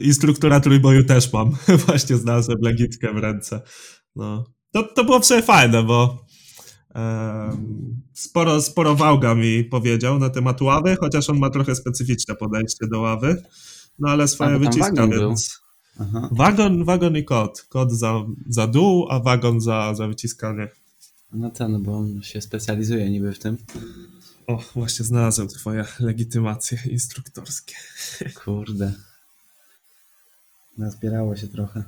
Instruktora trójboju też mam. Właśnie znalazłem legitkę w ręce. No. To, to było w sobie fajne, bo um, sporo, sporo Wałga mi powiedział na temat ławy, chociaż on ma trochę specyficzne podejście do ławy, no ale swoje wyciska, więc... Wagon, wagon i kod. Kod za, za dół, a wagon za, za wyciskanie. No ten, bo on się specjalizuje niby w tym. O, właśnie znalazłem twoje legitymacje instruktorskie. Kurde. Nazbierało się trochę.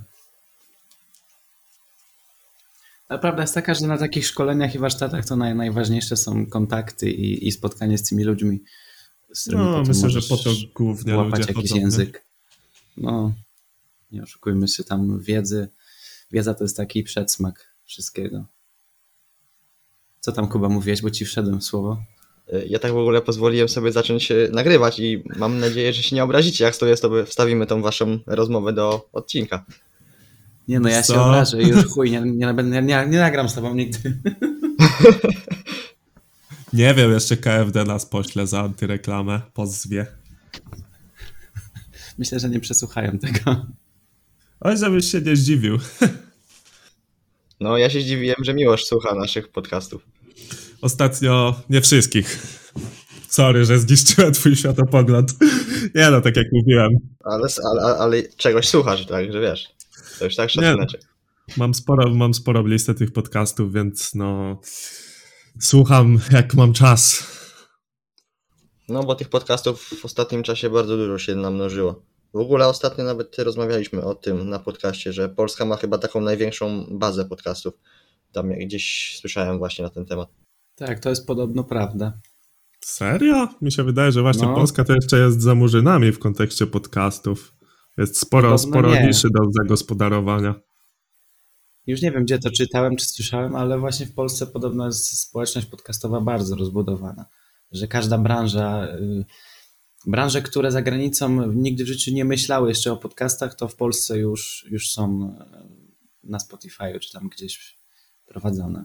Ale prawda jest taka, że na takich szkoleniach i warsztatach to naj, najważniejsze są kontakty i, i spotkanie z tymi ludźmi, z którymi no, myślę, że po to głównie łapać ludzie jakiś chodzą, język. No, nie oszukujmy się, tam wiedzy, wiedza to jest taki przedsmak wszystkiego. Co tam Kuba mówiłeś, bo ci wszedłem w słowo? Ja tak w ogóle pozwoliłem sobie zacząć e, nagrywać i mam nadzieję, że się nie obrazicie, jak to jest, to wstawimy tą waszą rozmowę do odcinka. Nie no, ja Co? się obrażę już chuj, nie, nie, nie, nie, nie nagram z tobą nigdy. Nie wiem, jeszcze KFD nas pośle za antyreklamę, pozwie. Myślę, że nie przesłuchają tego. Oj, żebyś się nie zdziwił. No, ja się zdziwiłem, że Miłosz słucha naszych podcastów. Ostatnio nie wszystkich. Sorry, że zniszczyłem twój światopogląd. Nie no, tak jak mówiłem. Ale, ale, ale czegoś słuchasz, tak, że wiesz. To już tak szacunek. Mam sporo, mam sporo listę tych podcastów, więc no słucham jak mam czas. No bo tych podcastów w ostatnim czasie bardzo dużo się namnożyło. W ogóle ostatnio nawet rozmawialiśmy o tym na podcaście, że Polska ma chyba taką największą bazę podcastów. Tam gdzieś słyszałem właśnie na ten temat. Tak, to jest podobno prawda. Serio? Mi się wydaje, że właśnie no. Polska to jeszcze jest za murzynami w kontekście podcastów. Jest sporo, sporo niszy do zagospodarowania. Już nie wiem, gdzie to czytałem, czy słyszałem, ale właśnie w Polsce podobno jest społeczność podcastowa bardzo rozbudowana. Że każda branża, y, branże, które za granicą nigdy w życiu nie myślały jeszcze o podcastach, to w Polsce już, już są y, na Spotify czy tam gdzieś prowadzone.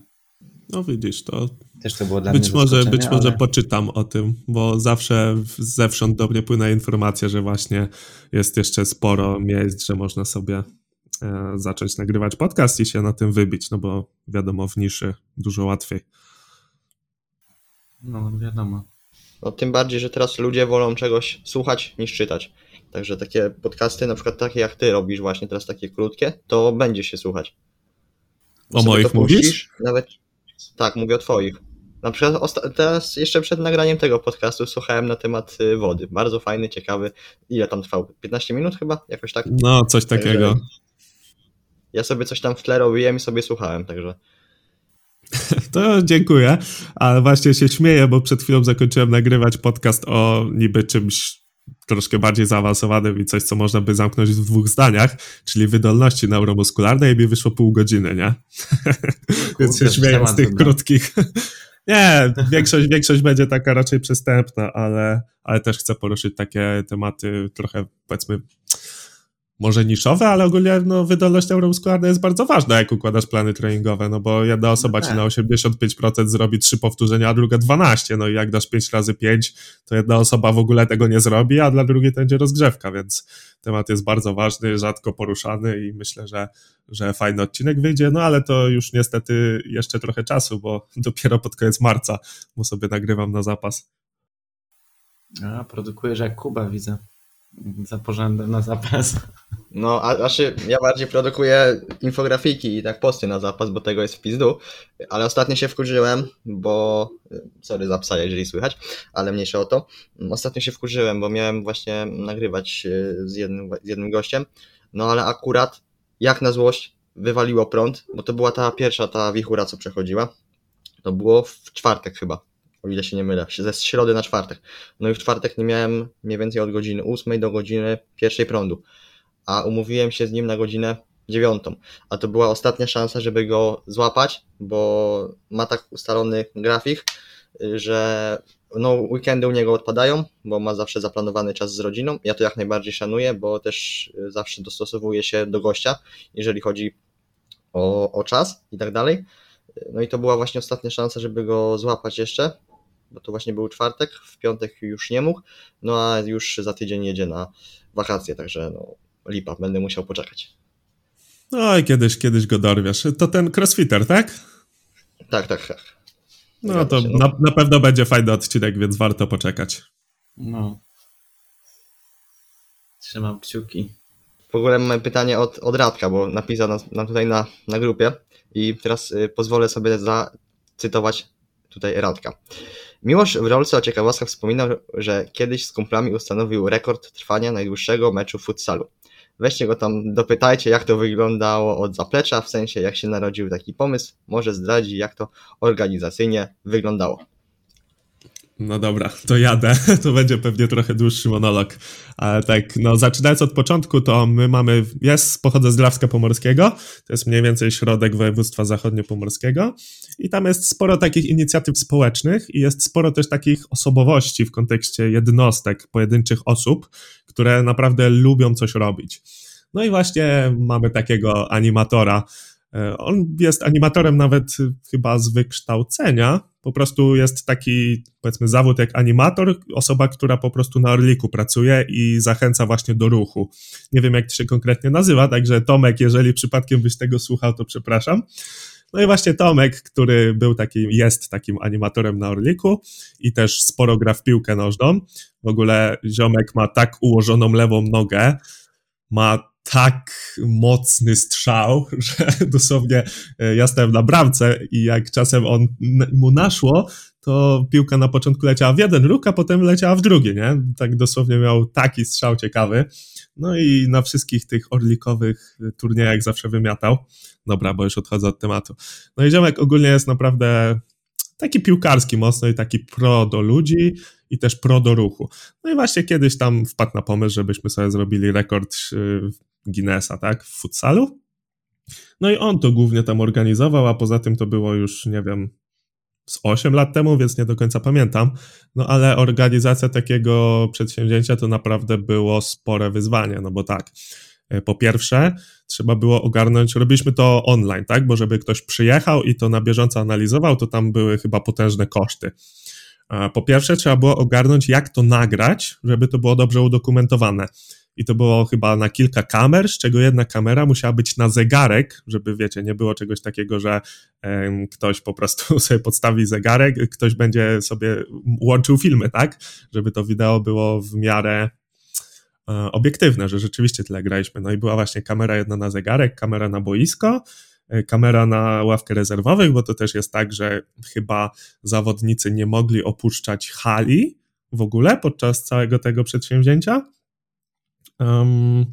No widzisz, to też to było dla być mnie może Być ale... może poczytam o tym, bo zawsze zewsząd do mnie płynęła informacja, że właśnie jest jeszcze sporo miejsc, że można sobie e, zacząć nagrywać podcast i się na tym wybić, no bo wiadomo, w niszy dużo łatwiej. No, wiadomo. No, tym bardziej, że teraz ludzie wolą czegoś słuchać niż czytać. Także takie podcasty, na przykład takie jak ty robisz właśnie teraz takie krótkie, to będzie się słuchać. O moich mówisz? Nawet tak, mówię o twoich. Na przykład teraz jeszcze przed nagraniem tego podcastu słuchałem na temat y, wody. Bardzo fajny, ciekawy. Ile tam trwał? 15 minut chyba? Jakoś tak? No, coś takiego. Także ja sobie coś tam w tle robiłem i sobie słuchałem, także. To dziękuję, ale właśnie się śmieję, bo przed chwilą zakończyłem nagrywać podcast o niby czymś troszkę bardziej zaawansowanym i coś, co można by zamknąć w dwóch zdaniach, czyli wydolności neuromuskularnej mi wyszło pół godziny, nie? Więc się śmieję z tych krótkich. nie, większość, większość będzie taka raczej przystępna, ale, ale też chcę poruszyć takie tematy trochę, powiedzmy, może niszowe, ale ogólnie no, wydolność neuromuskularna jest bardzo ważna, jak układasz plany treningowe, no bo jedna osoba no tak. ci na 85% zrobi 3 powtórzenia, a druga 12, no i jak dasz 5 razy 5, to jedna osoba w ogóle tego nie zrobi, a dla drugiej to będzie rozgrzewka, więc temat jest bardzo ważny, rzadko poruszany i myślę, że, że fajny odcinek wyjdzie, no ale to już niestety jeszcze trochę czasu, bo dopiero pod koniec marca, bo sobie nagrywam na zapas. A, produkujesz jak Kuba, widzę za na zapas. No, a znaczy ja bardziej produkuję infografiki i tak posty na zapas, bo tego jest w pizdu, ale ostatnio się wkurzyłem, bo sorry za psa, jeżeli słychać, ale mniejsze o to. Ostatnio się wkurzyłem, bo miałem właśnie nagrywać e, z jednym, z jednym gościem, no ale akurat jak na złość wywaliło prąd, bo to była ta pierwsza ta wichura, co przechodziła. To było w czwartek chyba o ile się nie mylę, ze środy na czwartek. No i w czwartek nie miałem mniej więcej od godziny 8 do godziny pierwszej prądu, a umówiłem się z nim na godzinę dziewiątą, a to była ostatnia szansa, żeby go złapać, bo ma tak ustalony grafik, że no, weekendy u niego odpadają, bo ma zawsze zaplanowany czas z rodziną. Ja to jak najbardziej szanuję, bo też zawsze dostosowuję się do gościa, jeżeli chodzi o, o czas i tak dalej. No i to była właśnie ostatnia szansa, żeby go złapać jeszcze bo to właśnie był czwartek, w piątek już nie mógł, no a już za tydzień jedzie na wakacje, także no lipa, będę musiał poczekać. No i kiedyś, kiedyś go dorwiesz. To ten crossfitter, tak? Tak, tak, tak. No to się, no. Na, na pewno będzie fajny odcinek, więc warto poczekać. No. Trzymam kciuki. W ogóle mam pytanie od, od Radka, bo napisał nam, nam tutaj na, na grupie i teraz y, pozwolę sobie zacytować tutaj Radka. Miłosz w rolce o ciekawostkach wspominał, że kiedyś z kumplami ustanowił rekord trwania najdłuższego meczu futsalu. Weźcie go tam, dopytajcie, jak to wyglądało od zaplecza, w sensie jak się narodził taki pomysł. Może zdradzi, jak to organizacyjnie wyglądało. No dobra, to jadę. To będzie pewnie trochę dłuższy monolog. Ale tak, no zaczynając od początku, to my mamy, jest, pochodzę z Drawska Pomorskiego, to jest mniej więcej środek województwa zachodniopomorskiego i tam jest sporo takich inicjatyw społecznych i jest sporo też takich osobowości w kontekście jednostek, pojedynczych osób, które naprawdę lubią coś robić. No i właśnie mamy takiego animatora, on jest animatorem nawet chyba z wykształcenia. Po prostu jest taki, powiedzmy, zawód jak animator, osoba, która po prostu na Orliku pracuje i zachęca właśnie do ruchu. Nie wiem, jak to się konkretnie nazywa, także Tomek, jeżeli przypadkiem byś tego słuchał, to przepraszam. No i właśnie Tomek, który był takim, jest takim animatorem na Orliku i też sporo gra w piłkę nożną. W ogóle ziomek ma tak ułożoną lewą nogę, ma tak mocny strzał, że dosłownie e, ja stałem na bramce i jak czasem on mu naszło, to piłka na początku leciała w jeden róg, a potem leciała w drugi, nie? Tak dosłownie miał taki strzał ciekawy. No i na wszystkich tych orlikowych turniejach zawsze wymiatał. Dobra, bo już odchodzę od tematu. No i ziomek ogólnie jest naprawdę taki piłkarski mocno i taki pro do ludzi i też pro do ruchu. No i właśnie kiedyś tam wpadł na pomysł, żebyśmy sobie zrobili rekord y, Guinnessa, tak, w futsalu. No i on to głównie tam organizował, a poza tym to było już, nie wiem, z 8 lat temu, więc nie do końca pamiętam. No ale organizacja takiego przedsięwzięcia to naprawdę było spore wyzwanie, no bo tak, e, po pierwsze, trzeba było ogarnąć, robiliśmy to online, tak, bo żeby ktoś przyjechał i to na bieżąco analizował, to tam były chyba potężne koszty. Po pierwsze, trzeba było ogarnąć, jak to nagrać, żeby to było dobrze udokumentowane i to było chyba na kilka kamer, z czego jedna kamera musiała być na zegarek, żeby wiecie, nie było czegoś takiego, że ktoś po prostu sobie podstawi zegarek, ktoś będzie sobie łączył filmy, tak? Żeby to wideo było w miarę e, obiektywne, że rzeczywiście tyle graliśmy. No i była właśnie kamera jedna na zegarek, kamera na boisko, e, kamera na ławkę rezerwowych, bo to też jest tak, że chyba zawodnicy nie mogli opuszczać hali w ogóle podczas całego tego przedsięwzięcia. Um,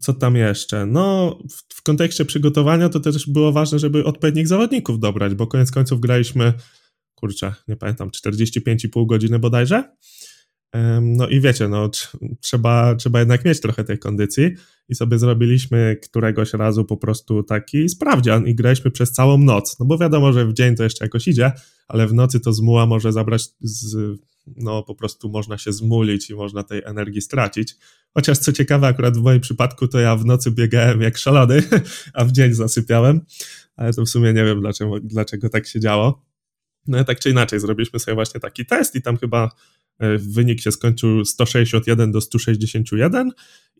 co tam jeszcze? No, w, w, kontekście przygotowania to też było ważne, żeby odpowiednich zawodników dobrać, bo koniec końców graliśmy, kurczę, nie pamiętam, 45,5 godziny bodajże. No i wiecie, no, trzeba, trzeba jednak mieć trochę tej kondycji i sobie zrobiliśmy któregoś razu po prostu taki sprawdzian i graliśmy przez całą noc. No bo wiadomo, że w dzień to jeszcze jakoś idzie, ale w nocy to zmuła może zabrać z no po prostu można się zmulić i można tej energii stracić. Chociaż co ciekawe, akurat w moim przypadku to ja w nocy biegałem jak szalony, a w dzień zasypiałem, ale to w sumie nie wiem dlaczego, dlaczego tak się działo. No tak czy inaczej, zrobiliśmy sobie właśnie taki test i tam chyba wynik się skończył 161 do 161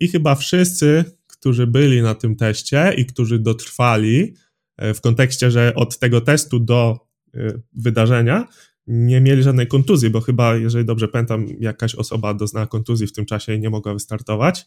i chyba wszyscy, którzy byli na tym teście i którzy dotrwali e, w kontekście, że od tego testu do e, wydarzenia nie mieli żadnej kontuzji, bo chyba, jeżeli dobrze pamiętam, jakaś osoba doznała kontuzji w tym czasie i nie mogła wystartować.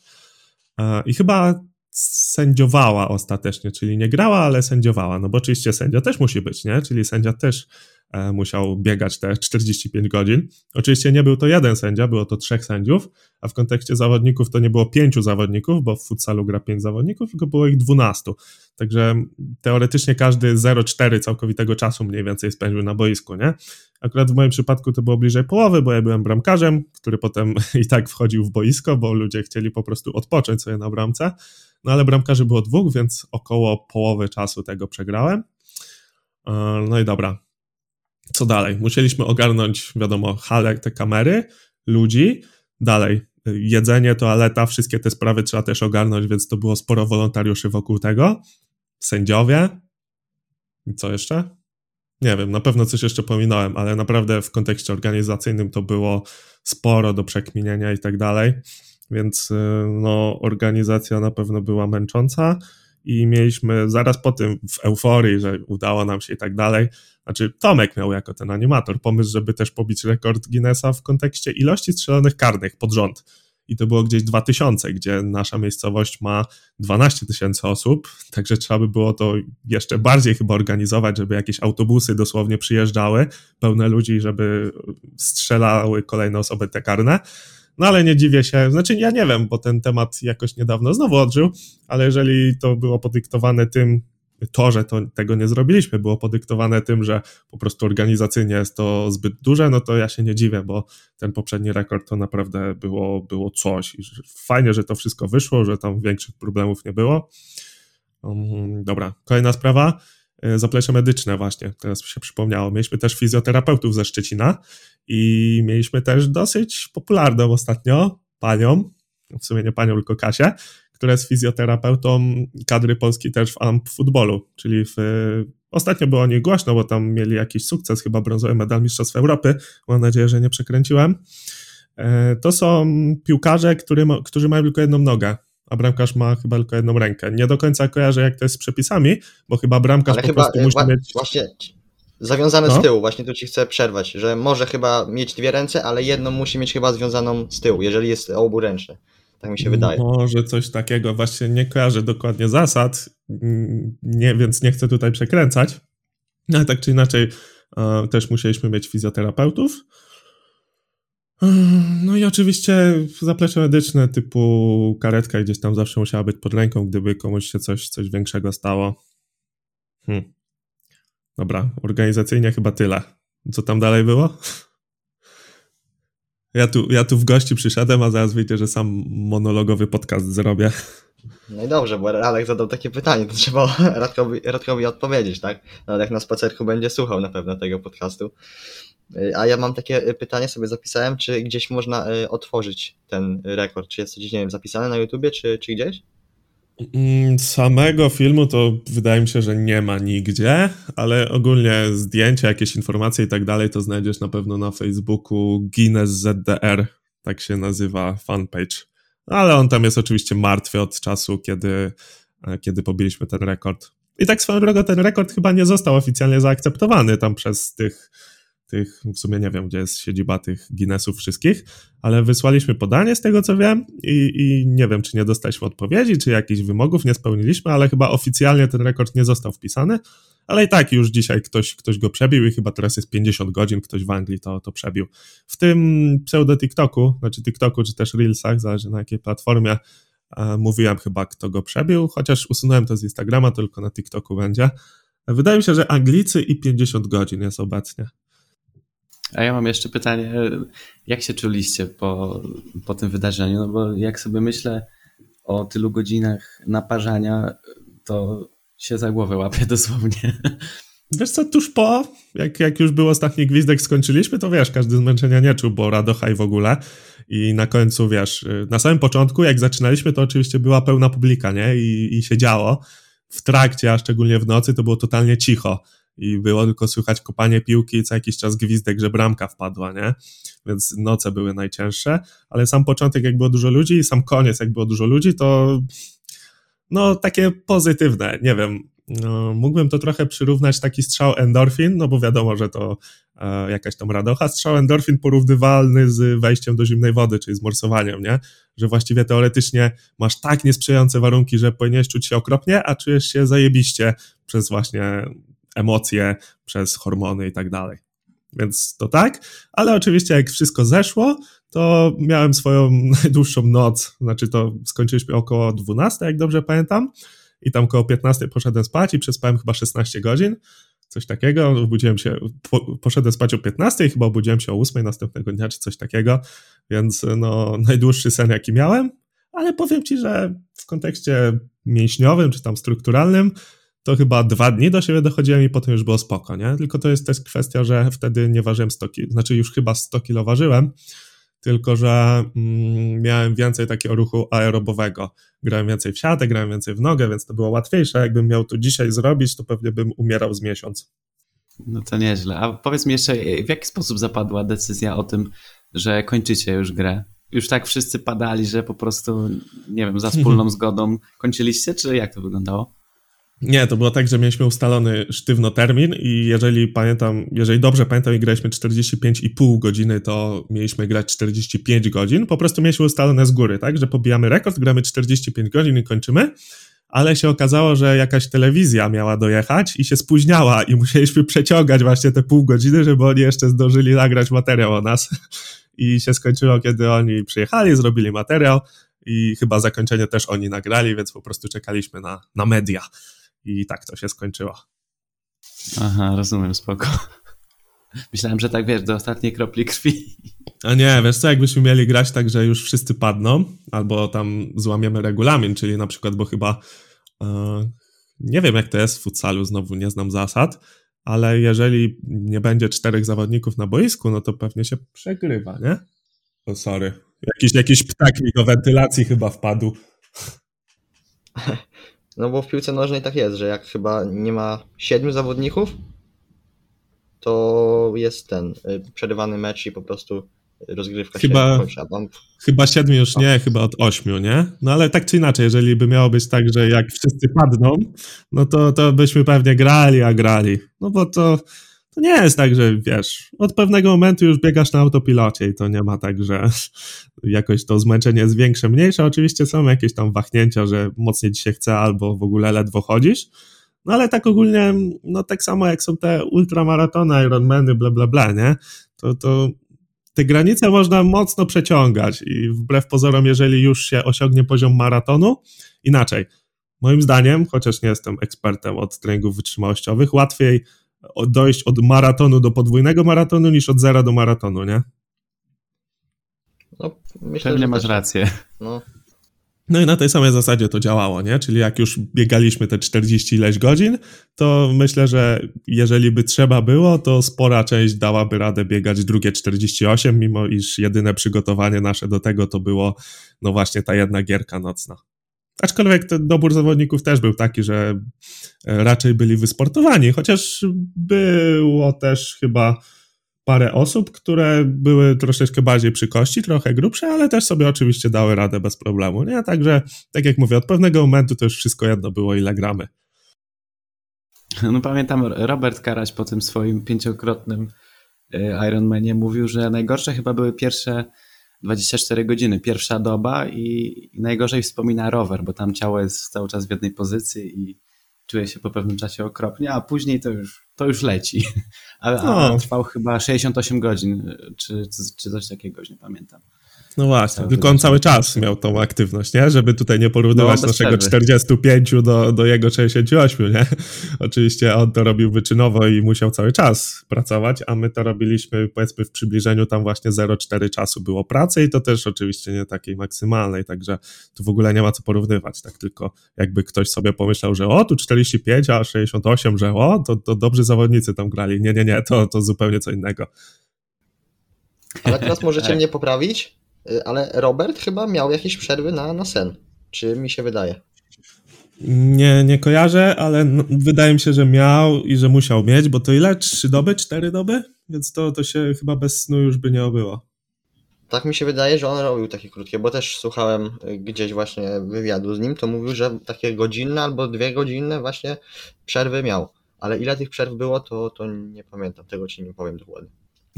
I chyba sędziowała ostatecznie, czyli nie grała, ale sędziowała, no bo oczywiście sędzia też musi być, nie? Czyli sędzia też E, musiał biegać te 45 godzin. Oczywiście nie był to jeden sędzia, było to trzech sędziów, a w kontekście zawodników to nie było pięciu zawodników, bo w futsalu gra pięć zawodników, tylko było ich 12. Także teoretycznie każdy 0,4 całkowitego czasu mniej więcej spędził na boisku, nie? Akurat w moim przypadku to było bliżej połowy, bo ja byłem bramkarzem, który potem i tak wchodził w boisko, bo ludzie chcieli po prostu odpocząć sobie na bramce. No ale bramkarzy było dwóch, więc około połowy czasu tego przegrałem. E, no i dobra, co dalej? Musieliśmy ogarnąć, wiadomo, halę, te kamery, ludzi. Dalej, jedzenie, toaleta, wszystkie te sprawy trzeba też ogarnąć, więc to było sporo wolontariuszy wokół tego. Sędziowie. I co jeszcze? nie wiem, na pewno coś jeszcze pominąłem, ale naprawdę w kontekście organizacyjnym to było sporo do przekminienia i tak dalej, więc y, no, organizacja na pewno była męcząca i mieliśmy zaraz po tym w euforii, że udało nam się i tak dalej, znaczy Tomek miał jako ten animator pomysł, żeby też pobić rekord Guinnessa w kontekście ilości strzelonych karnych pod rząd. I to było gdzieś 2000, gdzie nasza miejscowość ma 12 tysięcy osób, także trzeba by było to jeszcze bardziej chyba organizować, żeby jakieś autobusy dosłownie przyjeżdżały, pełne ludzi, żeby strzelały kolejne osoby te karne. No ale nie dziwię się, znaczy ja nie wiem, bo ten temat jakoś niedawno znowu odżył, ale jeżeli to było podyktowane tym, to, że to, tego nie zrobiliśmy, było podyktowane tym, że po prostu organizacyjnie jest to zbyt duże, no to ja się nie dziwię, bo ten poprzedni rekord to naprawdę było, było coś. I fajnie, że to wszystko wyszło, że tam większych problemów nie było. Um, dobra, kolejna sprawa. E, zaplecze medyczne właśnie, teraz mi się przypomniało. Mieliśmy też fizjoterapeutów ze Szczecina i mieliśmy też dosyć popularną ostatnio panią, w sumie nie panią, tylko Kasię, która jest fizjoterapeutą kadry polskiej też w AMP futbolu, czyli w, ostatnio było o głośno, bo tam mieli jakiś sukces, chyba brązowy medal Mistrzostw Europy, mam nadzieję, że nie przekręciłem. E, to są piłkarze, który którzy mają tylko jedną nogę, a bramkarz ma chyba tylko jedną rękę. Nie do końca kojarzę, jak to jest z przepisami, bo chyba bramkarz Ale po chyba, prostu musi wa- mieć... Właśnie zawiązane No. z tyłu, właśnie tu ci chcę przerwać, że może chyba mieć dwie ręce, ale jedną musi mieć chyba związaną z tyłu, jeżeli jest oburęczne. Tak mi się wydaje. Może coś takiego, właśnie nie kojarzę dokładnie zasad, mm, nie, więc nie chcę tutaj przekręcać. No, ale tak czy inaczej, e, też musieliśmy mieć fizjoterapeutów. No i oczywiście zaplecze medyczne typu karetka gdzieś tam zawsze musiała być pod ręką, gdyby komuś się coś, coś większego stało. Hmm. Dobra, organizacyjnie chyba tyle. Co tam dalej było? Ja tu, ja tu w gości przyszedłem, a zaraz wyjdzie, że sam monologowy podcast zrobię. No i dobrze, bo Alek zadał takie pytanie, to trzeba Radkowi, Radkowi odpowiedzieć, tak? Jak na spacerku będzie słuchał na pewno tego podcastu. A ja mam takie y, pytanie, sobie zapisałem, czy gdzieś można y, otworzyć ten rekord? Czy jest to gdzieś, nie wiem, zapisane na YouTubie, czy, czy gdzieś? Mm, Samego filmu to wydaje mi się, że nie ma nigdzie, ale ogólnie zdjęcia, jakieś informacje i tak dalej to znajdziesz na pewno na Facebooku Guinness ZDR, tak się nazywa fanpage. Ale on tam jest oczywiście martwy od czasu, kiedy, e, kiedy pobiliśmy ten rekord. I tak swoją drogą ten rekord chyba nie został oficjalnie zaakceptowany tam przez tych, tych, w sumie nie wiem, gdzie jest siedziba tych Guinnessów wszystkich, ale wysłaliśmy podanie z tego co wiem i, i nie wiem, czy nie dostaliśmy odpowiedzi, czy jakichś wymogów nie spełniliśmy, ale chyba oficjalnie ten rekord nie został wpisany, ale i tak już dzisiaj ktoś, ktoś go przebił i chyba teraz jest 50 godzin, ktoś w Anglii to, to przebił. W tym pseudo TikToku, znaczy TikToku, czy też Reelsach, zależy na jakiej platformie, mówiłem chyba, kto go przebił, chociaż usunąłem to z Instagrama, tylko na TikToku będzie. Wydaje mi się, że Anglicy i 50 godzin jest obecnie. A ja mam jeszcze pytanie, jak się czuliście po, po tym wydarzeniu? No bo jak sobie myślę o tylu godzinach naparzania, to się za głowę łapię dosłownie. Wiesz co, tuż po, jak, jak już był ostatni gwizdek, skończyliśmy, to wiesz, każdy zmęczenia nie czuł, bo radocha i w ogóle. I na końcu, wiesz, na samym początku, jak zaczynaliśmy, to oczywiście była pełna publika, nie? I, i się działo. W trakcie, a szczególnie w nocy, to było totalnie cicho. I było tylko słychać kopanie piłki i co jakiś czas gwizdek, że bramka wpadła, nie? Więc noce były najcięższe. Ale sam początek, jak było dużo ludzi i sam koniec, jak było dużo ludzi, to no takie pozytywne, nie wiem, no, mógłbym to trochę przyrównać taki strzał endorfin, no bo wiadomo, że to e, jakaś tam radocha. Strzał endorfin porównywalny z wejściem do zimnej wody, czyli z morsowaniem, nie? Że właściwie teoretycznie masz tak niesprzyjające warunki, że powinieneś czuć się okropnie, a czujesz się zajebiście przez właśnie emocje, przez hormony i tak dalej. Więc to tak, ale oczywiście jak wszystko zeszło, to miałem swoją najdłuższą noc, znaczy to skończyliśmy około 12, jak dobrze pamiętam, i tam koło 15 poszedłem spać i przespałem chyba 16 godzin, coś takiego, obudziłem się, po, poszedłem spać o 15 i chyba obudziłem się o 8 następnego dnia, czy coś takiego, więc no najdłuższy sen jaki miałem, ale powiem Ci, że w kontekście mięśniowym, czy tam strukturalnym, to chyba dwa dni do siebie dochodziłem i potem już było spoko, nie? Tylko to jest też kwestia, że wtedy nie ważyłem 100 kg, znaczy już chyba 100 kg ważyłem, tylko że mm, miałem więcej takiego ruchu aerobowego. Grałem więcej w siatę, grałem więcej w nogę, więc to było łatwiejsze. Jakbym miał to dzisiaj zrobić, to pewnie bym umierał z miesiąc. No to nieźle. A powiedz mi jeszcze, w jaki sposób zapadła decyzja o tym, że kończycie już grę? Już tak wszyscy padali, że po prostu, nie wiem, za wspólną zgodą kończyliście, czy jak to wyglądało? Nie, to było tak, że mieliśmy ustalony sztywno termin i jeżeli pamiętam, jeżeli dobrze pamiętam i graliśmy 45,5 godziny, to mieliśmy grać 45 godzin. Po prostu mieliśmy ustalone z góry, tak, że pobijamy rekord, gramy 45 godzin i kończymy ale się okazało, że jakaś telewizja miała dojechać i się spóźniała i musieliśmy przeciągać właśnie te pół godziny, żeby oni jeszcze zdążyli nagrać materiał o nas. I się skończyło, kiedy oni przyjechali, zrobili materiał i chyba zakończenie też oni nagrali, więc po prostu czekaliśmy na, na media. I tak to się skończyło. Aha, rozumiem, spoko. Myślałem, że tak wiesz, do ostatniej kropli krwi. A nie, wiesz co, jakbyśmy mieli grać tak, że już wszyscy padną, albo tam złamiemy regulamin, czyli na przykład, bo chyba e, nie wiem jak to jest w futsalu, znowu nie znam zasad, ale jeżeli nie będzie czterech zawodników na boisku, no to pewnie się przegrywa, nie? O sorry. Jakiś, jakiś ptak mi do wentylacji chyba wpadł. No bo w piłce nożnej tak jest, że jak chyba nie ma siedmiu zawodników, to jest ten y, przerywany mecz i po prostu rozgrywka chyba, się kończy. Tam... Chyba siedmiu już nie, chyba od ośmiu, nie? No ale tak czy inaczej, jeżeli by miało być tak, że jak wszyscy padną, no to, to byśmy pewnie grali, a grali. No bo to, to nie jest tak, że wiesz, od pewnego momentu już biegasz na autopilocie i to nie ma tak, że jakoś to zmęczenie jest większe, mniejsze. Oczywiście są jakieś tam wahnięcia, że mocniej ci się chce albo w ogóle ledwo chodzisz, no ale tak ogólnie, no tak samo jak są te ultramaratony, Ironmany, bla bla bla, nie? To, to te granice można mocno przeciągać i wbrew pozorom, jeżeli już się osiągnie poziom maratonu, inaczej. Moim zdaniem, chociaż nie jestem ekspertem od treningów wytrzymałościowych, łatwiej dojść od maratonu do podwójnego maratonu niż od zera do maratonu, nie? No, myślę, Pewnie masz rację. No, no i na tej samej zasadzie to działało, nie? Czyli jak już biegaliśmy te 40 ileś godzin, to myślę, że jeżeli by trzeba było, to spora część dałaby radę biegać drugie 48, mimo iż jedyne przygotowanie nasze do tego to było, no właśnie ta jedna gierka nocna. Aczkolwiek ten dobór zawodników też był taki, że raczej byli wysportowani, chociaż było też chyba parę osób, które były troszeczkę bardziej przy kości, trochę grubsze, ale też sobie oczywiście dały radę bez problemu, nie? Także, tak jak mówię, od pewnego momentu to już wszystko jedno było, ile gramy. No pamiętam, Robert Karaś po tym swoim pięciokrotnym e, Ironmanie mówił, że najgorsze chyba były pierwsze 24 godziny, pierwsza doba i najgorzej wspomina rower, bo tam ciało jest cały czas w jednej pozycji i czuje się po pewnym czasie okropnie, a później to już, to już leci. A, no. a trwał chyba 68 godzin, czy, czy coś takiego, już nie pamiętam. No właśnie, tylko on cały czas miał tą aktywność, nie? Żeby tutaj nie porównywać no, naszego przerwy. 45 do, do jego 68, nie? Oczywiście on to robił wyczynowo i musiał cały czas pracować, a my to robiliśmy powiedzmy w przybliżeniu tam właśnie 0,4 czasu było pracy i to też oczywiście nie takiej maksymalnej, także tu w ogóle nie ma co porównywać, tak tylko jakby ktoś sobie pomyślał, że o, tu 45, a 68, że o, to, to dobrzy zawodnicy tam grali. Nie, nie, nie, to, to zupełnie co innego. Ale teraz możecie mnie poprawić, ale Robert chyba miał jakieś przerwy na, na sen. Czy mi się wydaje? Nie, nie kojarzę, ale no, wydaje mi się, że miał i że musiał mieć, bo to ile? Trzy doby, cztery doby? Więc to, to się chyba bez snu już by nie obyło. Tak mi się wydaje, że on robił takie krótkie, bo też słuchałem y, gdzieś właśnie wywiadu z nim, to mówił, że takie godzinne albo dwie godzinne właśnie przerwy miał. Ale ile tych przerw było, to, to nie pamiętam, tego ci nie powiem dokładnie.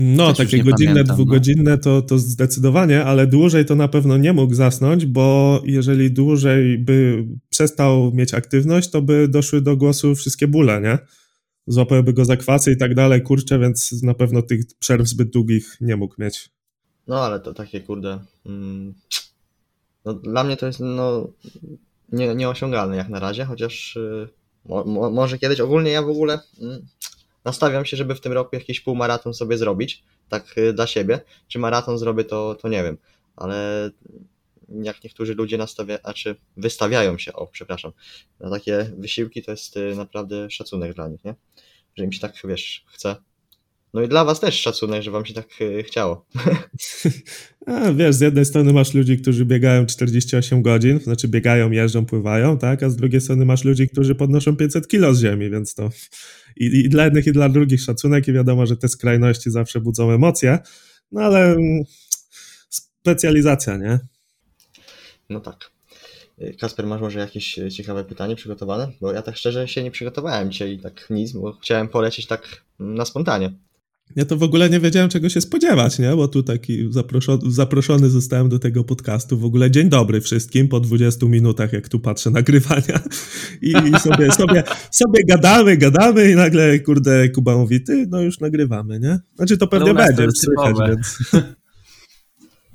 No, Też takie godzinne, pamiętam, no. dwugodzinne no. to, to zdecydowanie, ale dłużej to na pewno nie mógł zasnąć, bo jeżeli dłużej by przestał mieć aktywność, to by doszły do głosu wszystkie bóle, nie? Złapałyby go zakwasy i tak dalej, kurczę, więc na pewno tych przerw zbyt długich nie mógł mieć. No, ale to takie, kurde... Mm, no, dla mnie to jest, no, nie, nieosiągalne jak na razie, chociaż y, mo, może kiedyś ogólnie ja w ogóle... Mm, nastawiam się, żeby w tym roku jakiś półmaraton sobie zrobić, tak y, dla siebie. Czy maraton zrobię, to, to nie wiem, ale jak niektórzy ludzie nastawiają, czy wystawiają się, o, przepraszam, na takie wysiłki, to jest y, naprawdę szacunek dla nich, nie? Że im się tak, wiesz, chce. No i dla was też szacunek, że wam się tak e, chciało. A, wiesz, z jednej strony masz ludzi, którzy biegają 48 godzin, znaczy biegają, jeżdżą, pływają, tak, a z drugiej strony masz ludzi, którzy podnoszą 500 kilo z ziemi, więc to i, i dla jednych i dla drugich szacunek i wiadomo, że te skrajności zawsze budzą emocje, no ale mm, specjalizacja, nie? No tak. E, Kasper, masz może jakieś e, ciekawe pytanie przygotowane? Bo ja tak szczerze się nie przygotowałem dzisiaj tak nic, bo chciałem polecieć tak mm, na spontanie. Ja to w ogóle nie wiedziałem, czego się spodziewać, nie? Bo tu taki zaproszony, zaproszony zostałem do tego podcastu. W ogóle dzień dobry wszystkim po 20 minutach, jak tu patrzę nagrywania. I, i sobie, sobie, sobie gadamy, gadamy i nagle, kurde, Kuba mówi, ty, no już nagrywamy, nie? Znaczy to pewnie będzie, to słychać, więc...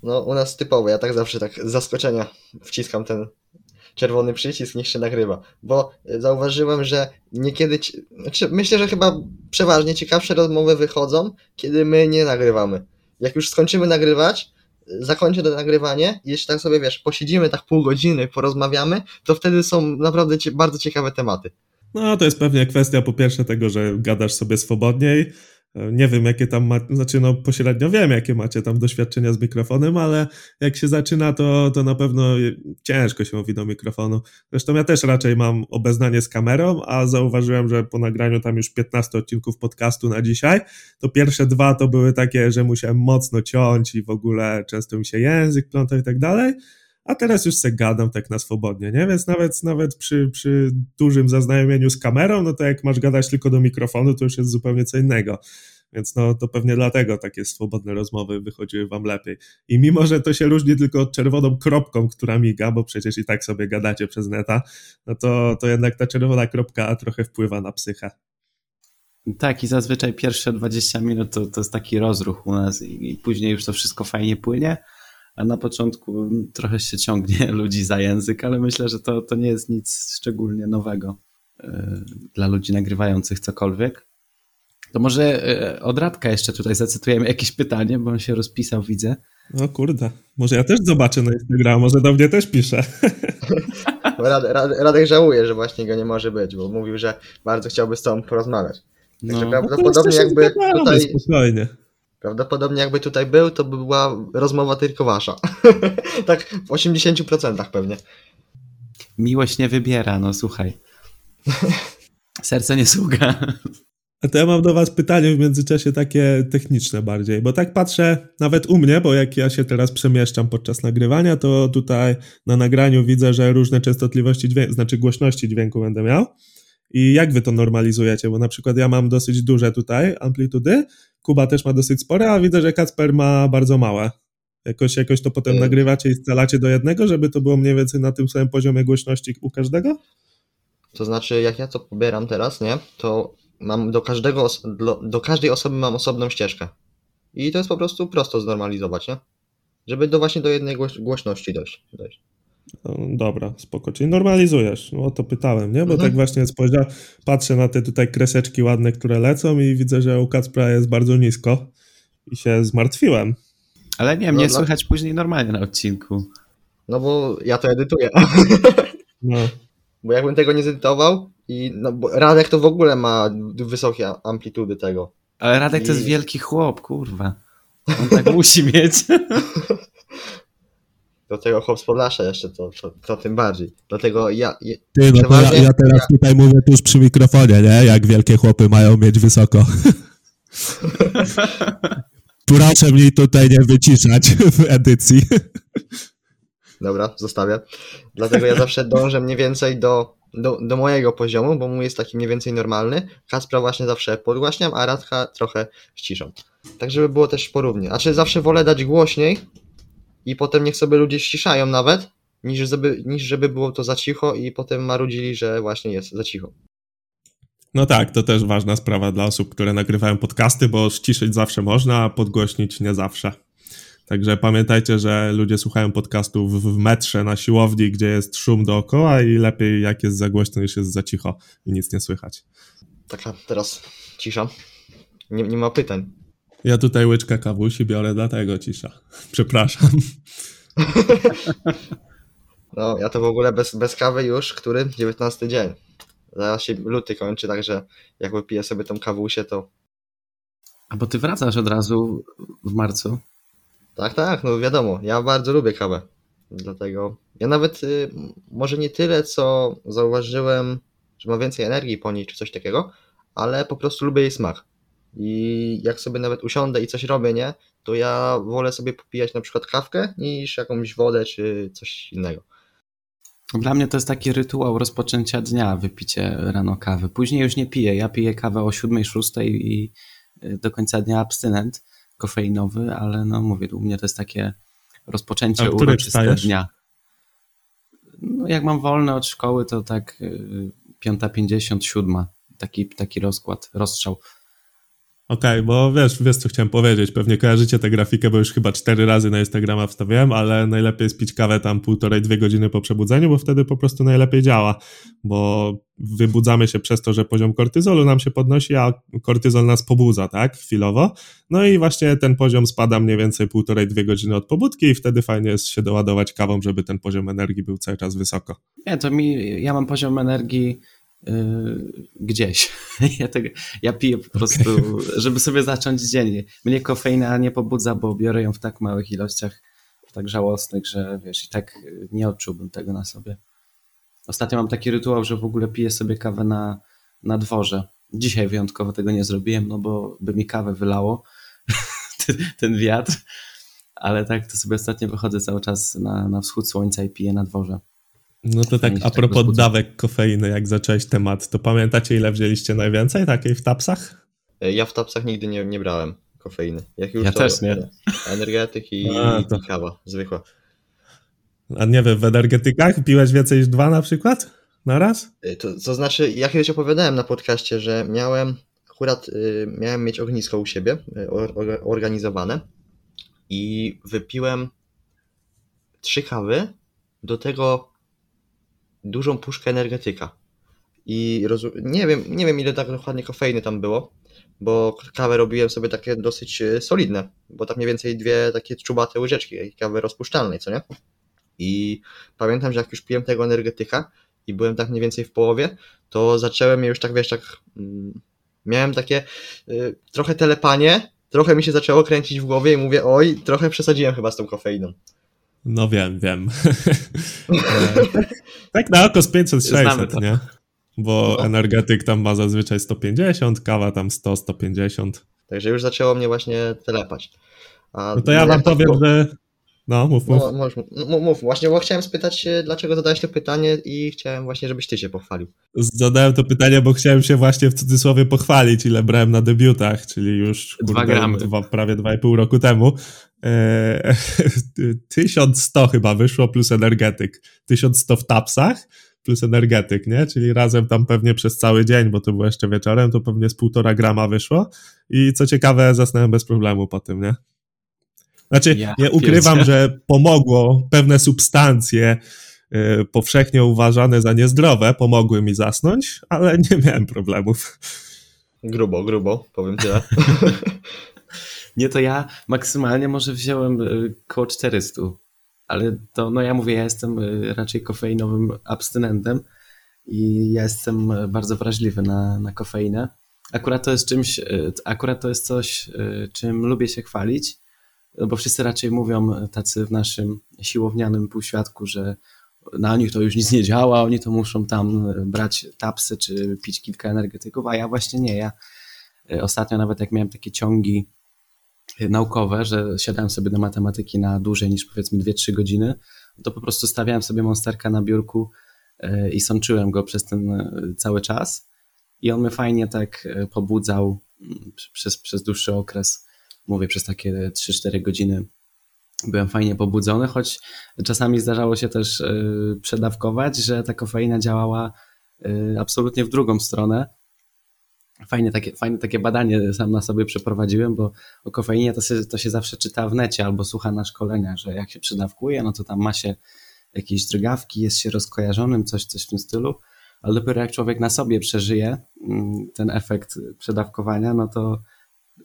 No, u nas typowo, ja tak zawsze tak z zaskoczenia wciskam ten czerwony przycisk, niech się nagrywa. Bo zauważyłem, że niekiedy, znaczy myślę, że chyba przeważnie ciekawsze rozmowy wychodzą, kiedy my nie nagrywamy. Jak już skończymy nagrywać, zakończę to nagrywanie i jeszcze tak sobie, wiesz, posiedzimy tak pół godziny, porozmawiamy, to wtedy są naprawdę bardzo ciekawe tematy. No, to jest pewnie kwestia po pierwsze tego, że gadasz sobie swobodniej, nie wiem, jakie tam ma, znaczy no pośrednio wiem, jakie macie tam doświadczenia z mikrofonem, ale jak się zaczyna, to, to na pewno ciężko się mówi do mikrofonu. Zresztą ja też raczej mam obeznanie z kamerą, a zauważyłem, że po nagraniu tam już 15 odcinków podcastu na dzisiaj, to pierwsze dwa to były takie, że musiałem mocno ciąć i w ogóle często mi się język plątał i tak dalej, a teraz już se gadam tak na swobodnie, nie? Więc nawet, nawet przy, przy dużym zaznajomieniu z kamerą, no to jak masz gadać tylko do mikrofonu, to już jest zupełnie co innego. Więc no to pewnie dlatego takie swobodne rozmowy wychodziły wam lepiej. I mimo, że to się różni tylko od czerwoną kropką, która miga, bo przecież i tak sobie gadacie przez neta, no to, to jednak ta czerwona kropka trochę wpływa na psychę. Tak, i zazwyczaj pierwsze 20 minut to, to jest taki rozruch u nas i, i później już to wszystko fajnie płynie a na początku trochę się ciągnie ludzi za język, ale myślę, że to, to nie jest nic szczególnie nowego e, dla ludzi nagrywających cokolwiek. To może e, od Radka jeszcze tutaj zacytujemy jakieś pytanie, bo on się rozpisał, widzę. No kurde, może ja też zobaczę na Instagram, może do mnie też pisze. Rad, Rad, Radek żałuje, że właśnie go nie może być, bo mówił, że bardzo chciałby z tobą porozmawiać. Także no, prawdopodobnie no jakby tutaj... Spokojnie. Prawdopodobnie jakby tutaj był, to by była rozmowa tylko wasza. tak w 80% pewnie. Miłość nie wybiera, no słuchaj. Serce nie sługa. A to ja mam do was pytanie w międzyczasie takie techniczne bardziej, bo tak patrzę nawet u mnie, bo jak ja się teraz przemieszczam podczas nagrywania, to tutaj na nagraniu widzę, że różne częstotliwości dźwięku, znaczy głośności dźwięku będę miał. I jak wy to normalizujecie? Bo na przykład ja mam dosyć duże tutaj amplitudy, Kuba też ma dosyć spore, a widzę, że Kacper ma bardzo małe. Jakoś, jakoś to potem y nagrywacie i scalacie do jednego, żeby to było mniej więcej na tym samym poziomie głośności u każdego? To znaczy, jak ja to pobieram teraz, nie, to mam do każdego, do, do każdej osoby mam osobną ścieżkę. I to jest po prostu prosto znormalizować, nie? Żeby do właśnie do jednej głośności dojść. dojść. No, dobra, spoko. Czyli normalizujesz. No o to pytałem, nie? Bo mhm. tak właśnie spojrzałem, patrzę na te tutaj kreseczki ładne, które lecą i widzę, że u Kacpra jest bardzo nisko i się zmartwiłem. Ale nie, mnie no, słychać no. później normalnie na odcinku. No bo ja to edytuję. No. Bo jakbym tego nie zedytował i no bo Radek to w ogóle ma wysokie amplitudy tego. Ale Radek I... to jest wielki chłop, kurwa. On tak musi mieć. do tego chłop z Podlasza jeszcze, to, to, to, tym bardziej. Dlatego ja... ja Ty, no to ja, ja teraz ja... tutaj mówię tuż przy mikrofonie, nie? Jak wielkie chłopy mają mieć wysoko. Proszę mnie tutaj nie wyciszać w edycji. Dobra, zostawię. Dlatego ja zawsze dążę mniej więcej do, do, do mojego poziomu, bo mój jest taki mniej więcej normalny. Kaspra właśnie zawsze podgłaśniam, a Radka trochę ściszam. Tak, żeby było też porównie. Znaczy zawsze wolę dać głośniej, i potem niech sobie ludzie ściszają nawet, niż żeby, niż żeby było to za cicho i potem marudzili, że właśnie jest za cicho. No tak, to też ważna sprawa dla osób, które nagrywają podcasty, bo ściszyć zawsze można, a podgłośnić nie zawsze. Także pamiętajcie, że ludzie słuchają podcastów w metrze, na siłowni, gdzie jest szum dookoła i lepiej jak jest za głośno niż jest za cicho i nic nie słychać. Taka teraz cisza. Nie, nie ma pytań. Ja tutaj łyczka kawusi biorę, dlatego cisza. Przepraszam. No, ja to w ogóle bez, bez kawy już, który? 19 dzień. Zaraz się luty kończy, także jak wypiję sobie tą kawusię, to A bo ty wracasz od razu w marcu? Tak, tak, no wiadomo, ja bardzo lubię kawę. Dlatego ja nawet y, może nie tyle, co zauważyłem, że ma więcej energii po niej, czy coś takiego, ale po prostu lubię jej smak. I jak sobie nawet usiądę i coś robię, nie, to ja wolę sobie popijać na przykład kawkę niż jakąś wodę czy coś innego. Dla mnie to jest taki rytuał rozpoczęcia dnia, wypicie rano kawy. Później już nie piję. Ja piję kawę o 7-6 i y, do końca dnia abstynent kofeinowy, ale no mówię, u mnie to jest takie rozpoczęcie uroczyste dnia. No jak mam wolne od szkoły, to tak 5.50, y, 7. Taki, taki rozkład, rozstrzał. Okej, okay, bo wiesz, wiesz co chciałem powiedzieć, pewnie kojarzycie tę grafikę, bo już chyba cztery razy na Instagrama wstawiałem, ale najlepiej jest pić kawę tam półtorej, dwie godziny po przebudzeniu, bo wtedy po prostu najlepiej działa, bo wybudzamy się przez to, że poziom kortyzolu nam się podnosi, a kortyzol nas pobudza, tak, chwilowo, no i właśnie ten poziom spada mniej więcej półtorej, dwie godziny od pobudki i wtedy fajnie jest się doładować kawą, żeby ten poziom energii był cały czas wysoko. Nie, to mi, ja mam poziom energii gdzieś. Ja, tego, ja piję po prostu, okay. żeby sobie zacząć dzień. Mnie kofeina nie pobudza, bo biorę ją w tak małych ilościach, tak żałosnych, że wiesz, i tak nie odczułbym tego na sobie. Ostatnio mam taki rytuał, że w ogóle piję sobie kawę na, na dworze. Dzisiaj wyjątkowo tego nie zrobiłem, no bo by mi kawę wylało, ten wiatr, ale tak to sobie ostatnio wychodzę cały czas na, na wschód słońca i piję na dworze. No to tak a propos tak dawek kofeiny, jak zacząłeś temat, to pamiętacie ile wzięliście najwięcej takiej w tapsach? E, ja w tapsach nigdy nie, nie brałem kofeiny. Jak już ja to, też nie. Energetyk i, a, to... i kawa, zwykła. A nie wiem, w energetykach piłeś więcej niż dwa na przykład? Na raz? E, to, to znaczy, ja kiedyś opowiadałem na podcaście, że miałem akurat y, miałem mieć ognisko u siebie or, or, organizowane i wypiłem trzy kawy, do tego dużą puszkę energetyka. I nie, wiem, nie wiem, ile tak dokładnie kofeiny tam było, bo kawę robiłem sobie takie dosyć e, solidne, bo tak mniej więcej dwie takie czubate łyżeczki kawy rozpuszczalnej, co nie? I pamiętam, że jak już piłem tego energetyka i byłem tak mniej więcej w połowie, to zacząłem już tak, wiesz, tak mm, miałem takie y, trochę telepanie, trochę mi się zaczęło kręcić w głowie i mówię, oj, trochę przesadziłem chyba z tą kofeiną. No wiem, wiem. tak na oko z 500-600, nie? Bo no. energetyk tam ma zazwyczaj 150, kawa tam 100-150. Także już zaczęło mnie właśnie telepać. A no to ja wam powiem, że... No, mów, mów. No, mów, mów. Właśnie, bo chciałem spytać, dlaczego zadałeś to pytanie i chciałem właśnie, żebyś ty się pochwalił. Zadałem to pytanie, bo chciałem się właśnie w cudzysłowie pochwalić, ile brałem na debiutach, czyli już kurde, dwa gramy. Dwa, prawie 2,5 roku temu. 1100 e, chyba wyszło plus energetyk. 1100 w tapsach plus energetyk, nie? Czyli razem tam pewnie przez cały dzień, bo to było jeszcze wieczorem, to pewnie z półtora grama wyszło. I co ciekawe, zasnąłem bez problemu po tym, nie? Znaczy, ja, nie ukrywam, że pomogło pewne substancje y, powszechnie uważane za niezdrowe, pomogły mi zasnąć, ale nie miałem problemów. Grubo, grubo, powiem tyle. Nie, to ja maksymalnie może wziąłem y, koło 400, ale to, no ja mówię, ja jestem y, raczej kofeinowym abstynentem i ja jestem bardzo wrażliwy na, na kofeinę. Akurat to jest czymś, akurat to jest coś, czym lubię się chwalić, no bo wszyscy raczej mówią tacy w naszym siłownianym półświadku, że na nich to już nic nie działa, oni to muszą tam brać tapsy czy pić kilka energetyków, a ja właśnie nie. Ja ostatnio nawet jak miałem takie ciągi naukowe, że siadałem sobie do matematyki na dłużej niż powiedzmy 2-3 godziny, to po prostu stawiałem sobie monsterka na biurku e, i sączyłem go przez ten e, cały czas. I on mnie fajnie tak e, pobudzał mm, przez, przez dłuższy okres, mówię przez takie 3-4 godziny byłem fajnie pobudzony, choć czasami zdarzało się też przedawkować, że ta kofeina działała absolutnie w drugą stronę, Fajne takie, fajne takie badanie sam na sobie przeprowadziłem, bo o kofeinie to się, to się zawsze czyta w necie albo słucha na szkoleniach, że jak się przydawkuje, no to tam ma się jakieś drgawki, jest się rozkojarzonym, coś, coś w tym stylu, ale dopiero jak człowiek na sobie przeżyje mm, ten efekt przedawkowania, no to